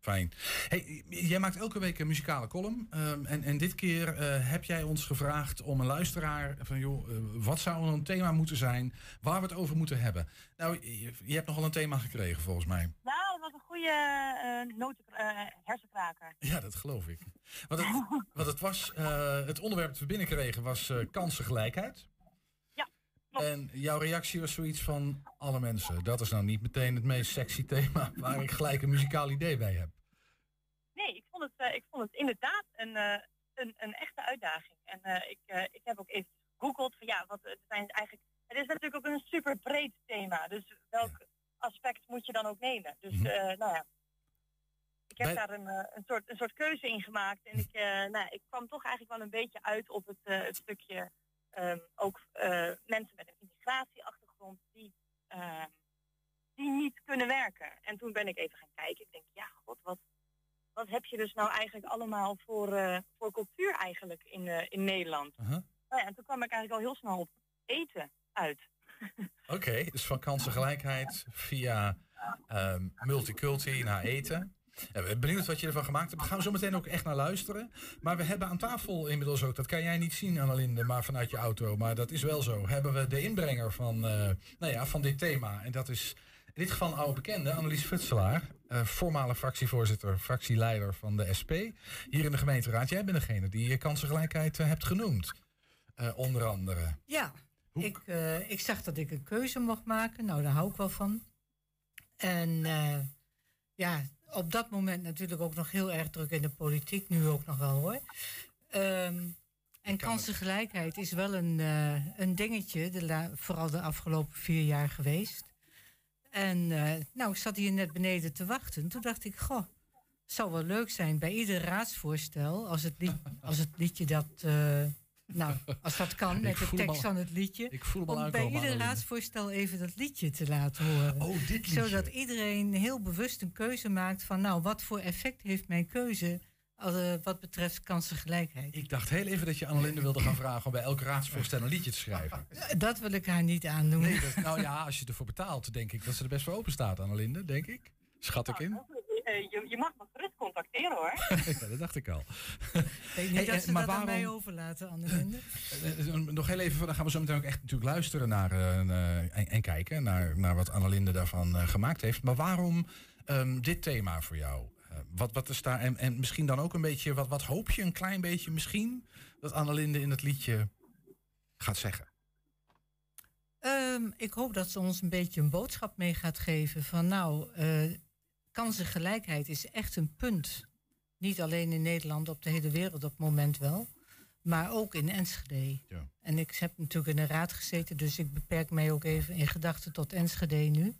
[SPEAKER 6] Fijn. Hey, jij maakt elke week een muzikale column. ehm, en, en dit keer eh, heb jij ons gevraagd om een luisteraar van joh, eh, wat zou een thema moeten zijn waar we het over moeten hebben. Nou, je, je hebt nogal een thema gekregen volgens mij.
[SPEAKER 20] Nou, het was een goede eh noten, hersenkraker.
[SPEAKER 6] Ja, dat geloof ik. Wat het, wat het was, het onderwerp dat we binnenkregen was kansengelijkheid. En jouw reactie was zoiets van alle mensen. Dat is nou niet meteen het meest sexy thema *laughs* waar ik gelijk een muzikaal idee bij heb.
[SPEAKER 20] Nee, ik vond het, eh, ik vond het inderdaad een, eh, een, een echte uitdaging. En eh, ik, ik heb ook even gegoogeld van ja, wat het zijn eigenlijk. Het is natuurlijk ook een super breed thema. Dus welk aspect moet je dan ook nemen? Dus
[SPEAKER 6] Mhm.
[SPEAKER 20] nou ja. Ik heb
[SPEAKER 6] Bij-
[SPEAKER 20] daar een, een, soort, een soort keuze in gemaakt. En ik, eh, nou, ik kwam toch eigenlijk wel een beetje uit op het, het stukje ehm, ook eh, mensen met een immigratieachtergrond die, ehm, die niet kunnen werken. En toen ben ik even gaan kijken. Ik denk, ja, god, wat, wat heb je dus nou eigenlijk allemaal voor, eh, voor cultuur eigenlijk in, eh, in Nederland? Nou ja, en toen kwam ik eigenlijk al heel snel op eten uit.
[SPEAKER 6] Oké, dus van kansengelijkheid via multiculti naar eten. Benieuwd wat je ervan gemaakt hebt. Daar gaan we zo meteen ook echt naar luisteren. Maar we hebben aan tafel inmiddels ook, dat kan jij niet zien Annelinde, maar vanuit je auto. Maar dat is wel zo. Hebben we de inbrenger van, eh, nou ja, van dit thema. En dat is in dit geval een oude bekende, Annelies Futselaar. eh, voormalig fractievoorzitter, fractieleider van de SP. Hier in de gemeenteraad. Jij bent degene die je kansengelijkheid eh, hebt genoemd. Onder andere.
[SPEAKER 21] Ja, ik, ik zag dat ik een keuze mocht maken. Nou, daar hou ik wel van. En ja, op dat moment natuurlijk ook nog heel erg druk in de politiek. Nu ook nog wel hoor. Ehm, en kansengelijkheid is wel een, eh, een dingetje, de la- vooral de afgelopen vier jaar geweest. En eh, nou, ik zat hier net beneden te wachten. Toen dacht ik, goh, het zou wel leuk zijn bij ieder raadsvoorstel, als het, lied, als het liedje dat, eh, nou, als dat kan, *laughs* met de tekst
[SPEAKER 6] al-
[SPEAKER 21] van het liedje,
[SPEAKER 6] ik voel
[SPEAKER 21] om bij ieder raadsvoorstel even dat liedje te laten horen.
[SPEAKER 6] Oh, dit liedje.
[SPEAKER 21] Zodat iedereen heel bewust een keuze maakt van, nou, wat voor effect heeft mijn keuze als, eh, wat betreft kansengelijkheid?
[SPEAKER 6] Ik dacht heel even dat je Annelinde wilde gaan vragen om bij elk raadsvoorstel een liedje te schrijven.
[SPEAKER 21] Dat wil ik haar niet aandoen.
[SPEAKER 6] Nee, dat, nou ja, als je ervoor betaalt, denk ik dat ze er best voor open staat, Annelinde, denk ik. Schat ik in.
[SPEAKER 20] Eh, je, je mag me gerust contacteren hoor. *laughs*
[SPEAKER 6] ja, dat dacht ik al.
[SPEAKER 21] Ik weet niet
[SPEAKER 6] Hey,
[SPEAKER 21] dat
[SPEAKER 6] eh,
[SPEAKER 21] ze
[SPEAKER 6] maar
[SPEAKER 21] dat aan mij
[SPEAKER 6] waarom-
[SPEAKER 21] overlaten, Annelinde.
[SPEAKER 6] Eh, Nog heel even, dan gaan we zo meteen ook echt natuurlijk luisteren naar, eh, eh, en, en kijken naar, naar wat Annelinde daarvan eh, gemaakt heeft. Maar waarom ehm, dit thema voor jou? Wat, wat is daar, en, en misschien dan ook een beetje, wat, wat hoop je een klein beetje misschien dat Annelinde in het liedje gaat zeggen?
[SPEAKER 21] Ehm, ik hoop dat ze ons een beetje een boodschap mee gaat geven van nou, eh, kansengelijkheid is echt een punt. Niet alleen in Nederland, op de hele wereld op het moment wel. Maar ook in Enschede.
[SPEAKER 6] Ja.
[SPEAKER 21] En ik heb natuurlijk in de raad gezeten, dus ik beperk mij ook even in gedachten tot Enschede nu.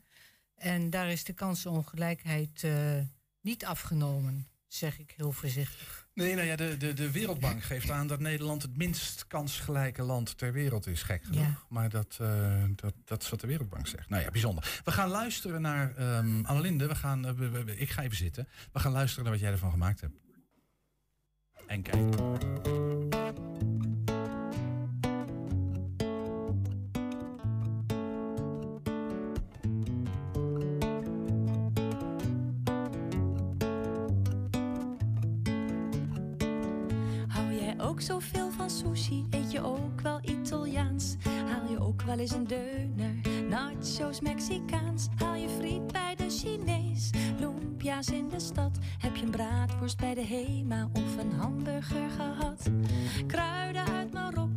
[SPEAKER 21] En daar is de kansenongelijkheid eh, niet afgenomen, zeg ik heel voorzichtig.
[SPEAKER 6] Nee, nou ja, de, de, de Wereldbank geeft aan dat Nederland het minst kansgelijke land ter wereld is. Gek genoeg.
[SPEAKER 21] Ja.
[SPEAKER 6] Maar dat, eh, dat, dat is wat de Wereldbank zegt. Nou ja, bijzonder. We gaan luisteren naar Annelinde. We gaan, eh, we- we- ik ga even zitten. We gaan luisteren naar wat jij ervan gemaakt hebt. En kijk.
[SPEAKER 22] Zoveel van sushi? Eet je ook wel Italiaans? Haal je ook wel eens een deuner? Nachos Mexicaans? Haal je friet bij de Chinees? Lumpia's in de stad? Heb je een braadworst bij de Hema of een hamburger gehad? Kruiden uit Marokko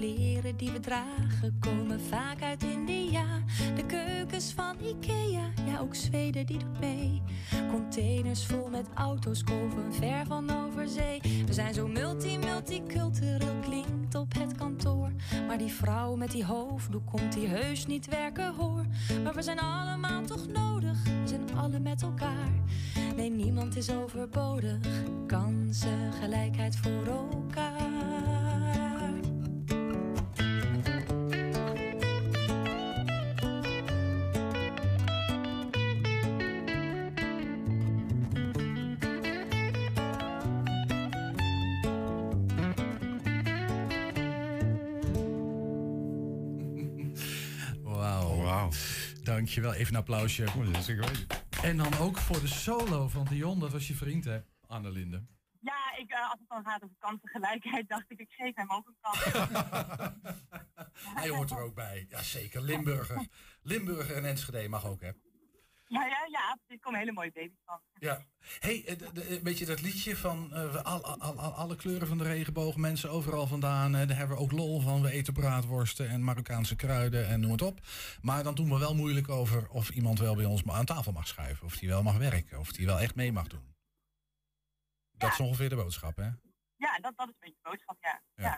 [SPEAKER 22] kleren die we dragen komen vaak uit India. De keukens van Ikea, ja ook Zweden die doet mee. Containers vol met auto's komen ver van over zee. We zijn zo multi-multicultureel klinkt op het kantoor. Maar die vrouw met die hoofddoek komt die heus niet werken hoor. Maar we zijn allemaal toch nodig, we zijn alle met elkaar. Nee, niemand is overbodig. Kansen, gelijkheid voor elkaar.
[SPEAKER 6] Dankjewel. Even een applausje. En dan ook voor de solo van Dion. Dat was je vriend, hè, Annelinde.
[SPEAKER 20] Ja, ik, eh, als het dan gaat over kansengelijkheid, dacht ik, ik geef hem ook een kans. *laughs*
[SPEAKER 6] Hij hoort er ook bij. Jazeker. Limburger. Limburger en Enschede mag ook, hè?
[SPEAKER 20] Ja, ja, ja, er komen hele mooie baby's van.
[SPEAKER 6] Ja. hey, eh, weet je dat liedje van eh, we al, al, al- alle kleuren van de regenboog, mensen overal vandaan. eh, daar hebben we ook lol van. We eten braadworsten en Marokkaanse kruiden en noem het op. Maar dan doen we wel moeilijk over of iemand wel bij ons aan tafel mag schuiven. Of die wel mag werken. Of die wel echt mee mag doen. Dat is ongeveer de boodschap, hè?
[SPEAKER 20] Ja, dat, dat is een beetje de boodschap, ja. ja.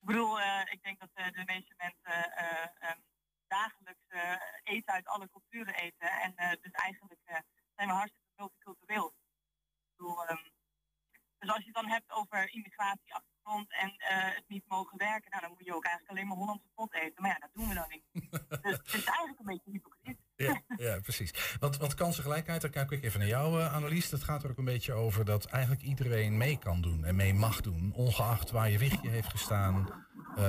[SPEAKER 20] Ik bedoel, eh, ik denk dat eh, de meeste mensen eh, ehm, dagelijks eh, eten uit alle culturen eten. En eh, dus eigenlijk eh, zijn we hartstikke multicultureel. Ik bedoel, ehm, dus als je het dan hebt over immigratieachtergrond en het niet mogen werken, nou, dan moet je ook eigenlijk alleen maar Hollandse pot eten. Maar ja, dat doen we dan niet. *laughs* dus het is eigenlijk een beetje hypocriet.
[SPEAKER 6] Ja, *laughs* ja precies. Want, want kansengelijkheid, daar kijk ik even naar jou, eh, Annelies. Dat gaat er ook een beetje over dat eigenlijk iedereen mee kan doen en mee mag doen. Ongeacht waar je wichtje heeft gestaan,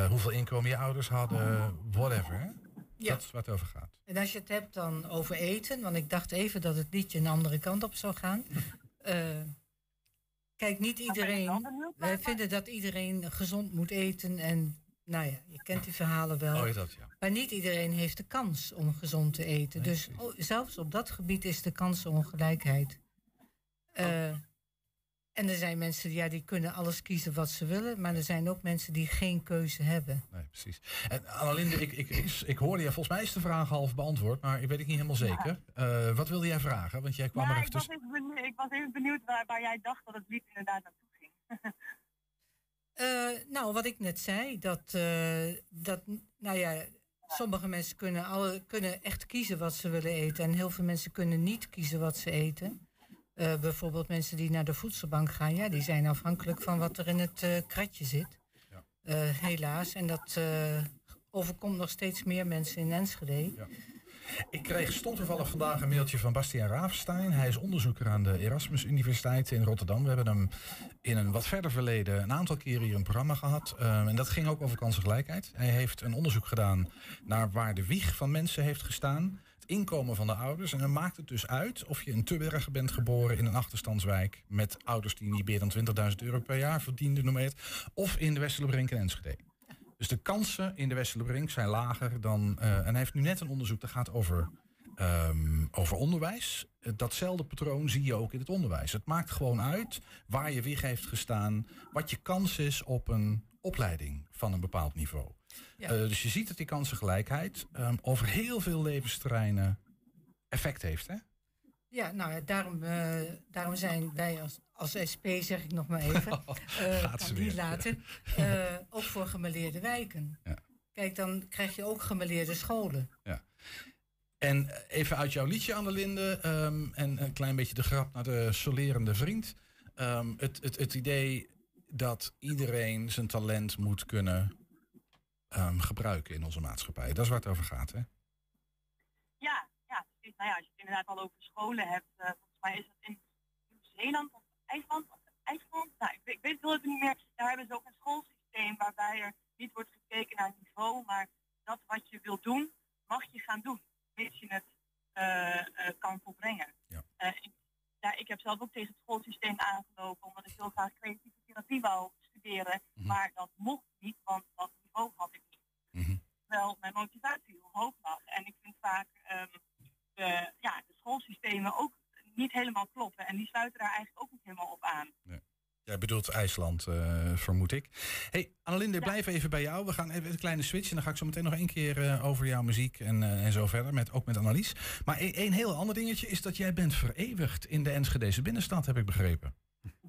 [SPEAKER 6] hoeveel inkomen je ouders hadden, whatever.
[SPEAKER 21] Ja.
[SPEAKER 6] Dat is waar het over gaat.
[SPEAKER 21] En als je het hebt dan over eten, want ik dacht even dat het liedje een andere kant op zou gaan. *laughs* Eh, kijk, niet iedereen. Wij vinden dat iedereen gezond moet eten. En nou ja, je kent die verhalen wel.
[SPEAKER 6] Oh, ja, dat ja.
[SPEAKER 21] Maar niet iedereen heeft de kans om gezond te eten. dus oh, zelfs op dat gebied is de kansenongelijkheid. Eh, En er zijn mensen ja, die kunnen alles kiezen wat ze willen. Maar er zijn ook mensen die geen keuze hebben.
[SPEAKER 6] Nee, precies. En Annelinde, ik, ik, ik, ik hoorde je, volgens mij is de vraag half beantwoord, maar ik weet het niet helemaal zeker. Eh, wat wilde jij vragen? Want jij kwam
[SPEAKER 20] Ja,
[SPEAKER 6] er
[SPEAKER 20] ik
[SPEAKER 6] even
[SPEAKER 20] was,
[SPEAKER 6] tussen.
[SPEAKER 20] even benieuwd, ik was even benieuwd waar, waar jij dacht dat het lied inderdaad naartoe ging. *laughs*
[SPEAKER 21] Eh, nou, wat ik net zei, dat, eh, dat nou ja, sommige mensen kunnen, alle, kunnen echt kiezen wat ze willen eten. En heel veel mensen kunnen niet kiezen wat ze eten. Eh, bijvoorbeeld mensen die naar de voedselbank gaan, ja, die zijn afhankelijk van wat er in het eh, kratje zit. Eh, helaas. En dat overkomt nog steeds meer mensen in Enschede.
[SPEAKER 6] Ik kreeg stond toevallig vandaag een mailtje van Bastiaan Raafstein. Hij is onderzoeker aan de Erasmus Universiteit in Rotterdam. We hebben hem in een wat verder verleden een aantal keren hier een programma gehad. Ehm, en dat ging ook over kansengelijkheid. Hij heeft een onderzoek gedaan naar waar de wieg van mensen heeft gestaan. Inkomen van de ouders. En dan maakt het dus uit of je in Tubbergen bent geboren in een achterstandswijk... met ouders die niet meer dan 20.000 euro per jaar verdienden, noem het. Of in de Westerlebrink en Enschede. Dus de kansen in de Westerlebrink zijn lager dan... eh, en hij heeft nu net een onderzoek dat gaat over, ehm, over onderwijs. Datzelfde patroon zie je ook in het onderwijs. Het maakt gewoon uit waar je wieg heeft gestaan... wat je kans is op een opleiding van een bepaald niveau.
[SPEAKER 21] Ja.
[SPEAKER 6] Eh, dus je ziet dat die kansengelijkheid ehm, over heel veel levensterreinen effect heeft. Hè?
[SPEAKER 21] Ja, nou ja, daarom, eh, daarom zijn wij als, als SP, zeg ik nog maar even, *laughs*
[SPEAKER 6] Gaat ze
[SPEAKER 21] kan niet laten, eh, ook voor gemeleerde wijken. Kijk, dan krijg je ook gemeleerde scholen.
[SPEAKER 6] Ja. En even uit jouw liedje, Annelinde, ehm en een klein beetje de grap naar de solerende vriend. Ehm, het, het, het idee dat iedereen zijn talent moet kunnen ehm, gebruiken in onze maatschappij. Dat is waar het over gaat, hè?
[SPEAKER 20] Ja, ja, precies. Nou ja, als je het inderdaad al over scholen hebt, eh, volgens mij is het in Nieuw-Zeeland of IJsland, of IJsland, nou, ik, weet- ik weet het wel even niet meer. Daar hebben ze ook een schoolsysteem waarbij er niet wordt gekeken naar niveau, maar dat wat je wilt doen, mag je gaan doen, mits je het eh, eh, kan volbrengen. Eh, ik, ja, ik heb zelf ook tegen het schoolsysteem aangelopen, omdat ik heel graag creatieve therapie wou studeren, maar dat mocht niet, want dat niveau had ik niet terwijl mijn motivatie heel hoog lag. En ik vind vaak ehm, de, ja, de schoolsystemen ook niet helemaal kloppen. En die sluiten daar eigenlijk ook niet helemaal op aan.
[SPEAKER 6] Ja, Jij bedoelt IJsland, eh, vermoed ik. hey, Annelinde, blijf even bij jou. We gaan even een kleine switch en dan ga ik zo meteen nog één keer eh, over jouw muziek en, eh, en zo verder, met, ook met Annelies. Maar één één heel ander dingetje is dat jij bent vereeuwigd in de Enschedeze binnenstad, heb ik begrepen.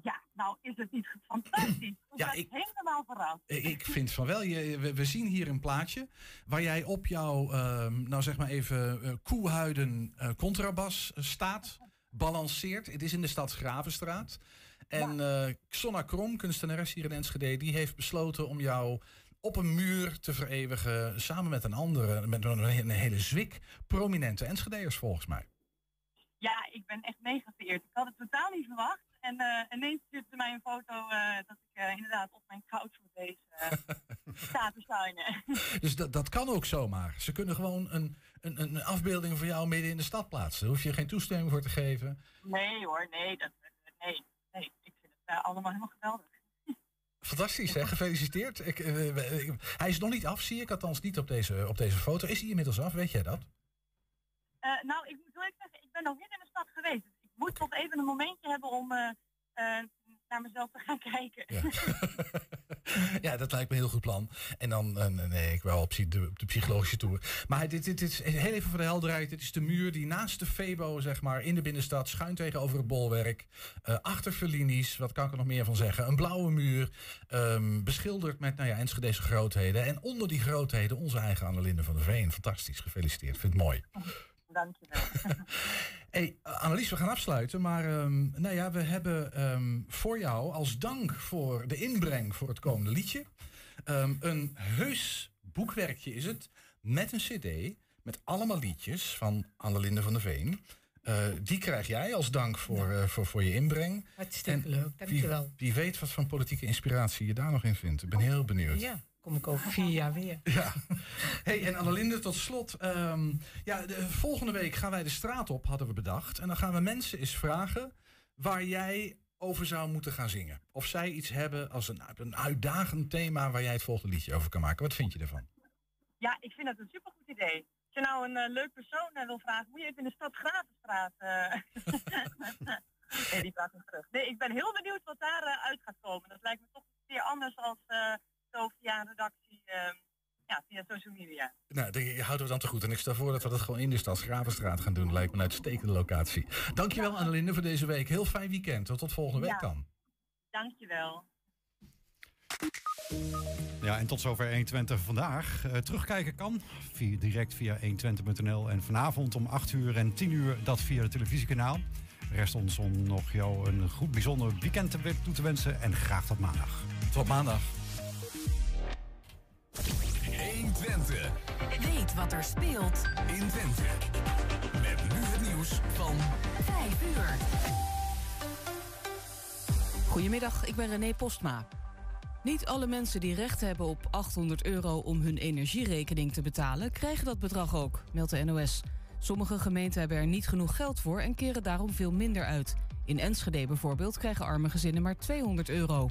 [SPEAKER 20] Ja, nou is het niet fantastisch. ja, ik ben helemaal verrast.
[SPEAKER 6] Eh, Ik vind van wel. Je, we, we zien hier een plaatje waar jij op jouw, ehm, nou zeg maar even, eh, koehuiden eh, contrabas eh, staat, balanceert. Het is in de stad Gravenstraat. En Xonna Krom, kunstenares hier in Enschede, die heeft besloten om jou op een muur te vereeuwigen, samen met een andere, met een hele zwik prominente Enschedeers volgens mij.
[SPEAKER 20] Ja, ik ben echt mega vereerd. Ik had het totaal niet verwacht. En eh, ineens stuurde mij een foto eh, dat ik eh, inderdaad op mijn couch voor deze sta te. *laughs*
[SPEAKER 6] Dus dat, dat kan ook zomaar. Ze kunnen gewoon een, een, een afbeelding van jou midden in de stad plaatsen. Daar hoef je geen toestemming voor te geven.
[SPEAKER 20] Nee hoor, nee, dat, nee, nee. Ik vind het allemaal helemaal geweldig. *laughs*
[SPEAKER 6] Fantastisch, hè? Gefeliciteerd. Ik, ik- hij is nog niet af, zie ik. Althans niet op deze, op deze foto. Is hij inmiddels af? Weet jij dat?
[SPEAKER 20] Nou, ik moet eerlijk zeggen, ik ben nog niet in de stad geweest. Moet nog even een momentje hebben om eh, eh, naar mezelf te gaan kijken.
[SPEAKER 6] Ja, *laughs* dat lijkt me een heel goed plan. En dan, eh, nee, ik wel op, de, de psychologische toer. Maar dit, dit, is heel even voor de helderheid. Dit is de muur die naast de Febo, zeg maar, in de binnenstad, schuin tegenover het bolwerk. eh, achter Fellini's, wat kan ik er nog meer van zeggen? Een blauwe muur, ehm, beschilderd met, nou ja, Enschedeze grootheden. En onder die grootheden onze eigen Annelinde van der Veen. Fantastisch, gefeliciteerd. Vind het mooi.
[SPEAKER 20] Dankjewel. *laughs*
[SPEAKER 6] Hey, Annelies, we gaan afsluiten. Maar ehm, nou ja, we hebben ehm, voor jou als dank voor de inbreng voor het komende liedje... ehm, een heus boekwerkje is het, met een cd... met allemaal liedjes van Annelinde van der Veen. Eh, die krijg jij als dank voor, eh, voor, voor je inbreng.
[SPEAKER 21] Hartstikke
[SPEAKER 6] En
[SPEAKER 21] leuk, dankjewel.
[SPEAKER 6] Wie, wie weet wat voor politieke inspiratie je daar nog in vindt. Ik ben heel benieuwd.
[SPEAKER 21] Ja, kom ik over vier jaar weer. *laughs*
[SPEAKER 6] Ja. Hey, en Annelinde, tot slot. ehm, ja, de, volgende week gaan wij de straat op, hadden we bedacht. En dan gaan we mensen eens vragen waar jij over zou moeten gaan zingen. Of zij iets hebben als een, een uitdagend thema waar jij het volgende liedje over kan maken. Wat vind je ervan?
[SPEAKER 20] Ja, ik vind dat een supergoed idee. Als je nou een eh, leuk persoon eh, wil vragen, moet je even in de stad Gravenstraat. eh *laughs* nee, die praat terug. Nee, ik ben heel benieuwd wat daar eh, uit gaat komen. Dat lijkt me toch weer anders als eh, zo via een redactie, eh, ja, via social media.
[SPEAKER 6] Nou, die houden we dan te goed. En ik stel voor dat we dat gewoon in de stad Gravenstraat gaan doen. Lijkt me een uitstekende locatie. Dankjewel Annelinde voor deze week. Heel fijn weekend. Tot, tot volgende week
[SPEAKER 20] Ja.
[SPEAKER 6] dan.
[SPEAKER 20] Dankjewel.
[SPEAKER 5] Ja, en tot zover 120 vandaag. Eh, terugkijken kan via, direct via 120.nl. En vanavond om 8 uur en 10 uur dat via het televisiekanaal. Rest ons om nog jou een goed bijzonder weekend te, toe te wensen. En graag tot maandag.
[SPEAKER 6] Tot maandag.
[SPEAKER 8] 120.
[SPEAKER 14] Weet wat er speelt
[SPEAKER 8] in Twente. Met nu het nieuws van
[SPEAKER 14] 5 uur.
[SPEAKER 23] Goedemiddag, ik ben René Postma. Niet alle mensen die recht hebben op 800 euro om hun energierekening te betalen, krijgen dat bedrag ook, meldt de NOS. Sommige gemeenten hebben er niet genoeg geld voor en keren daarom veel minder uit. In Enschede bijvoorbeeld krijgen arme gezinnen maar 200 euro.